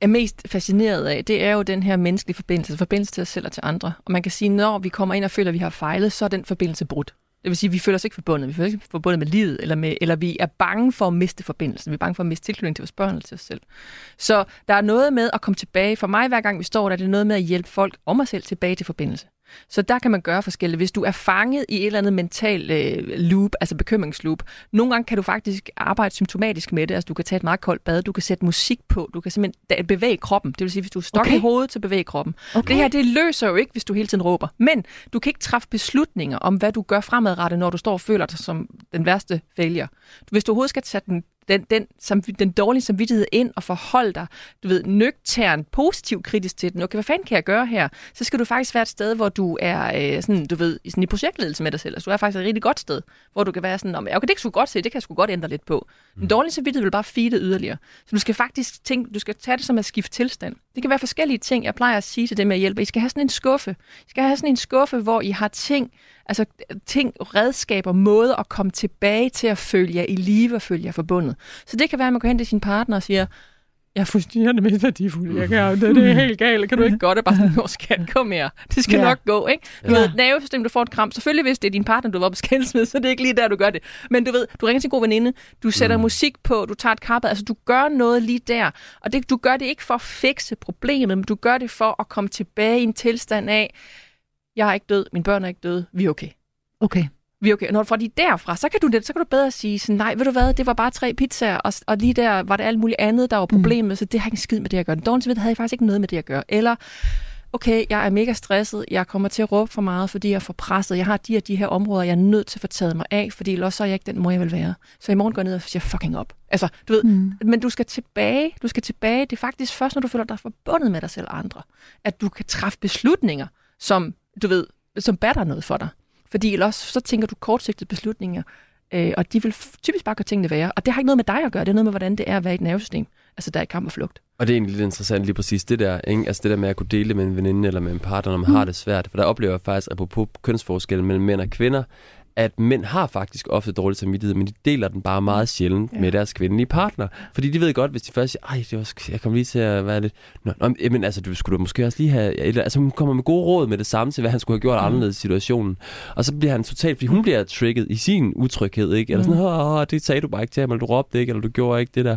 er, mest fascineret af, det er jo den her menneskelige forbindelse, forbindelse til os selv og til andre. Og man kan sige, når vi kommer ind og føler, at vi har fejlet, så er den forbindelse brudt. Det vil sige, at vi føler os ikke forbundet. Vi føler os ikke forbundet med livet, eller, med, eller vi er bange for at miste forbindelsen. Vi er bange for at miste tilknytning til vores børn eller til os selv. Så der er noget med at komme tilbage. For mig, hver gang vi står der, er det noget med at hjælpe folk om mig selv tilbage til forbindelse. Så der kan man gøre forskelligt. Hvis du er fanget i et eller andet mental øh, loop, altså bekymringsloop, nogle gange kan du faktisk arbejde symptomatisk med det. Altså du kan tage et meget koldt bad, du kan sætte musik på, du kan simpelthen bevæge kroppen. Det vil sige, hvis du er stok Okay. i hovedet, så bevæge kroppen. Okay. Det her, det løser jo ikke, hvis du hele tiden råber. Men du kan ikke træffe beslutninger om, hvad du gør fremadrettet, når du står og føler dig som den værste failure. Hvis du overhovedet skal tage den, den, den, som, den dårlige samvittighed ind og forholde dig, du ved, nøgtern, positiv kritisk til den. Okay, hvad fanden kan jeg gøre her? Så skal du faktisk være et sted, hvor du er øh, sådan, du ved, i sådan i projektledelse med dig selv. Altså, du er faktisk et rigtig godt sted, hvor du kan være sådan, "Nå, men okay, det kan sgu godt se, det kan jeg sgu godt ændre lidt på. Den dårlige samvittighed vil bare feede yderligere. Så du skal faktisk tænke, du skal tage det som at skifte tilstand. Det kan være forskellige ting. Jeg plejer at sige til dem, jeg hjælper. I skal have sådan en skuffe. I skal have sådan en skuffe, hvor I har ting, altså ting, redskaber, måder at komme tilbage til at føle jer i live og føle jer forbundet. Så det kan være, at man går hen til sin partner og siger, jeg er frustrerende mest værdifuld. Jeg kan, det, det er helt galt. Kan du ikke godt? Og bare sådan, "Nå, skat, kom her. Det skal Ja. nok gå, ikke? Du Ja. ved, nervesystem, du får et kram. Selvfølgelig, hvis det er din partner, du var på skændes så det er ikke lige der, du gør det. Men du ved, du ringer til en god veninde, du sætter mm. musik på, du tager et karbad, altså du gør noget lige der. Og det, du gør det ikke for at fikse problemet, men du gør det for at komme tilbage i en tilstand af, jeg er ikke død, mine børn er ikke døde, vi er okay Okay. Vi okay. Når du får de derfra, så kan du, så kan du bedre sige, sådan, nej, ved du hvad, det var bare tre pizzaer, og, og lige der var det alt muligt andet, der var problemet, mm. så det har ikke en skid med det at gøre. Den dårlige samvittighed havde faktisk ikke noget med det at gøre. Eller, okay, jeg er mega stresset, jeg kommer til at råbe for meget, fordi jeg er for presset, jeg har de og de her områder, jeg er nødt til at få taget mig af, fordi ellers så er jeg ikke den mor, jeg vil være. Så i morgen går jeg ned og siger fucking op. Altså, du ved, Mm. men du skal tilbage, du skal tilbage, det er faktisk først, når du føler dig forbundet med dig selv og andre, at du kan træffe beslutninger, som, du ved, som batter noget for dig. Fordi ellers så tænker du kortsigtede beslutninger, øh, og de vil typisk bare gøre tingene værre. Og det har ikke noget med dig at gøre, det er noget med, hvordan det er at være i et nervesystem. Altså, der er i kamp og flugt. Og det er egentlig lidt interessant lige præcis det der, ikke? Altså det der med at kunne dele det med en veninde eller med en partner, når man mm. har det svært. For der oplever jeg faktisk, apropos kønsforskellen mellem mænd og kvinder, at mænd har faktisk ofte dårlig samvittighed, men de deler den bare meget sjældent ja. Med deres kvindelige partner. Fordi de ved godt, hvis de først siger, ej, det var, jeg kom lige til at være lidt... Nå, nå, men altså, du skulle da måske også lige have... Eller, altså, hun kommer med gode råd med det samme til, hvad han skulle have gjort mm. anderledes i situationen. Og så bliver han totalt... Fordi hun bliver trigget i sin utryghed, ikke? Eller sådan, åh, åh, det sagde du bare ikke til ham, eller du råbte ikke, eller du gjorde ikke det der.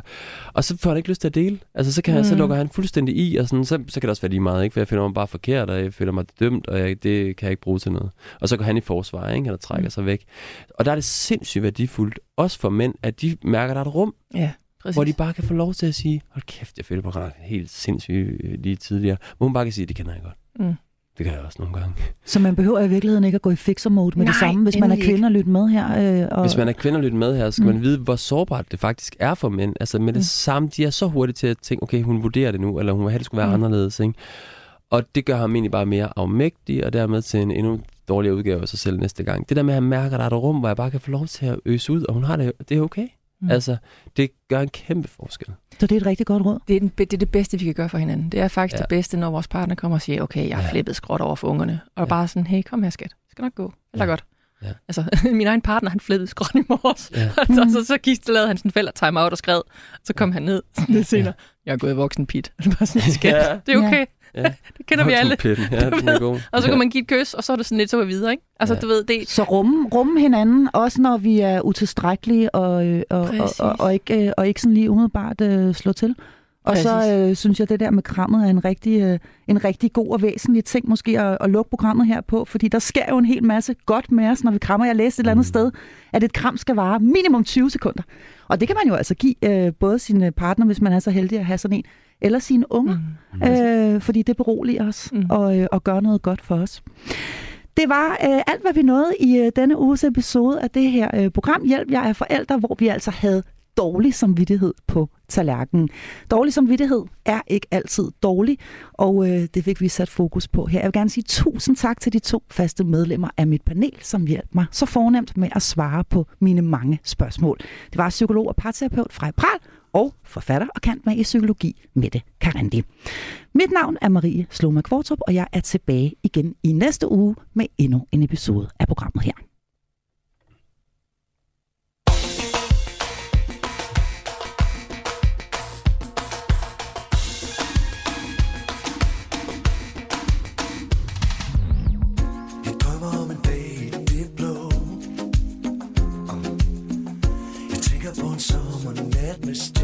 Og så får han ikke lyst til at dele. Altså, så, kan han, så Mm. lukker han fuldstændig i, og sådan, så, så kan det også være lige meget, ikke? For jeg føler mig bare forkert, og jeg føler mig dømt, og jeg, det kan jeg ikke bruge til noget. Og så går han i forsvar, ikke? Eller trækker mm. sig væk. Og der er det sindssygt værdifuldt, også for mænd, at de mærker, at der er et rum, Ja, præcis. hvor de bare kan få lov til at sige, hold kæft, jeg føler mig ret helt sindssygt øh, lige tidligere. Hvor hun bare kan sige, det kender jeg godt. Mm. Det kan jeg også nogle gange. Så man behøver i virkeligheden ikke at gå i fixer-mode med det Nej, samme, hvis man er kvinde og lytte med her. Øh, og, Hvis man er kvinde og lytter med her, så skal Mm. man vide, hvor sårbart det faktisk er for mænd. Altså med det Mm. mm. samme, de er så hurtige til at tænke, okay, hun vurderer det nu, eller hun vil have, det skulle være mm. anderledes. Ikke? Og det gør ham egentlig bare mere afmægtig, og dermed til en endnu dårligere udgave af sig selv næste gang. Det der med, at han mærker, at der er et rum, hvor jeg bare kan få lov til at øse ud, og hun har det, det er okay. Mm. Altså, det gør en kæmpe forskel. Så det er et rigtig godt råd. Det er, den, det er det bedste, vi kan gøre for hinanden. Det er faktisk ja. Ja. det bedste, når vores partner kommer og siger, okay, jeg har Ja. flippet skråt over for ungerne. Og Ja. bare sådan, hey, kom her skat. Det skal nok gå. Eller Ja. godt. Ja. Altså, min egen partner, han flippede skråt i morges. Ja. og så, så, så gik, lavede han sådan en fælder timeout og skred. Så kom han ned sådan lidt senere. Jeg er gået i voksen pit. Og det var sådan, skat, Ja. det er okay. Ja. Det kender vi alle. Pitten. Ja, den er god. Og så kan man give et kys, og så er det sådan lidt, så er vi videre, ikke? Altså, Ja. du ved, det, Så rumme, rumme hinanden, også når vi er utilstrækkelige og, øh, og, og, og, og, ikke, øh, og ikke sådan lige umiddelbart øh, slå til. Og så Præcis. øh, synes jeg, det der med krammet er en rigtig, øh, en rigtig god og væsentlig ting måske at, at lukke programmet her på, fordi der sker jo en hel masse godt med os, når vi krammer. Jeg læste et eller andet Mm. sted, at et kram skal vare minimum 20 sekunder. Og det kan man jo altså give øh, både sin partner, hvis man er så heldig at have sådan en, eller sine unger. mm. øh, fordi det beroliger os mm. Mm. og, øh, og gør noget godt for os. Det var øh, alt, hvad vi nåede i øh, denne uges episode af det her øh, program Hjælp, jeg er forældre, hvor vi altså havde dårlig samvittighed på tallerkenen. Dårlig samvittighed er ikke altid dårlig, og øh, det fik vi sat fokus på her. Jeg vil gerne sige tusind tak til de to faste medlemmer af mit panel, som hjalp mig så fornemt med at svare på mine mange spørgsmål. Det var psykolog og parterapeut Frej Pral og forfatter og kant med i psykologi, Mette Karandi. Mit navn er Marie Sloma Kvartrup, og jeg er tilbage igen i næste uge med endnu en episode af programmet her. mr.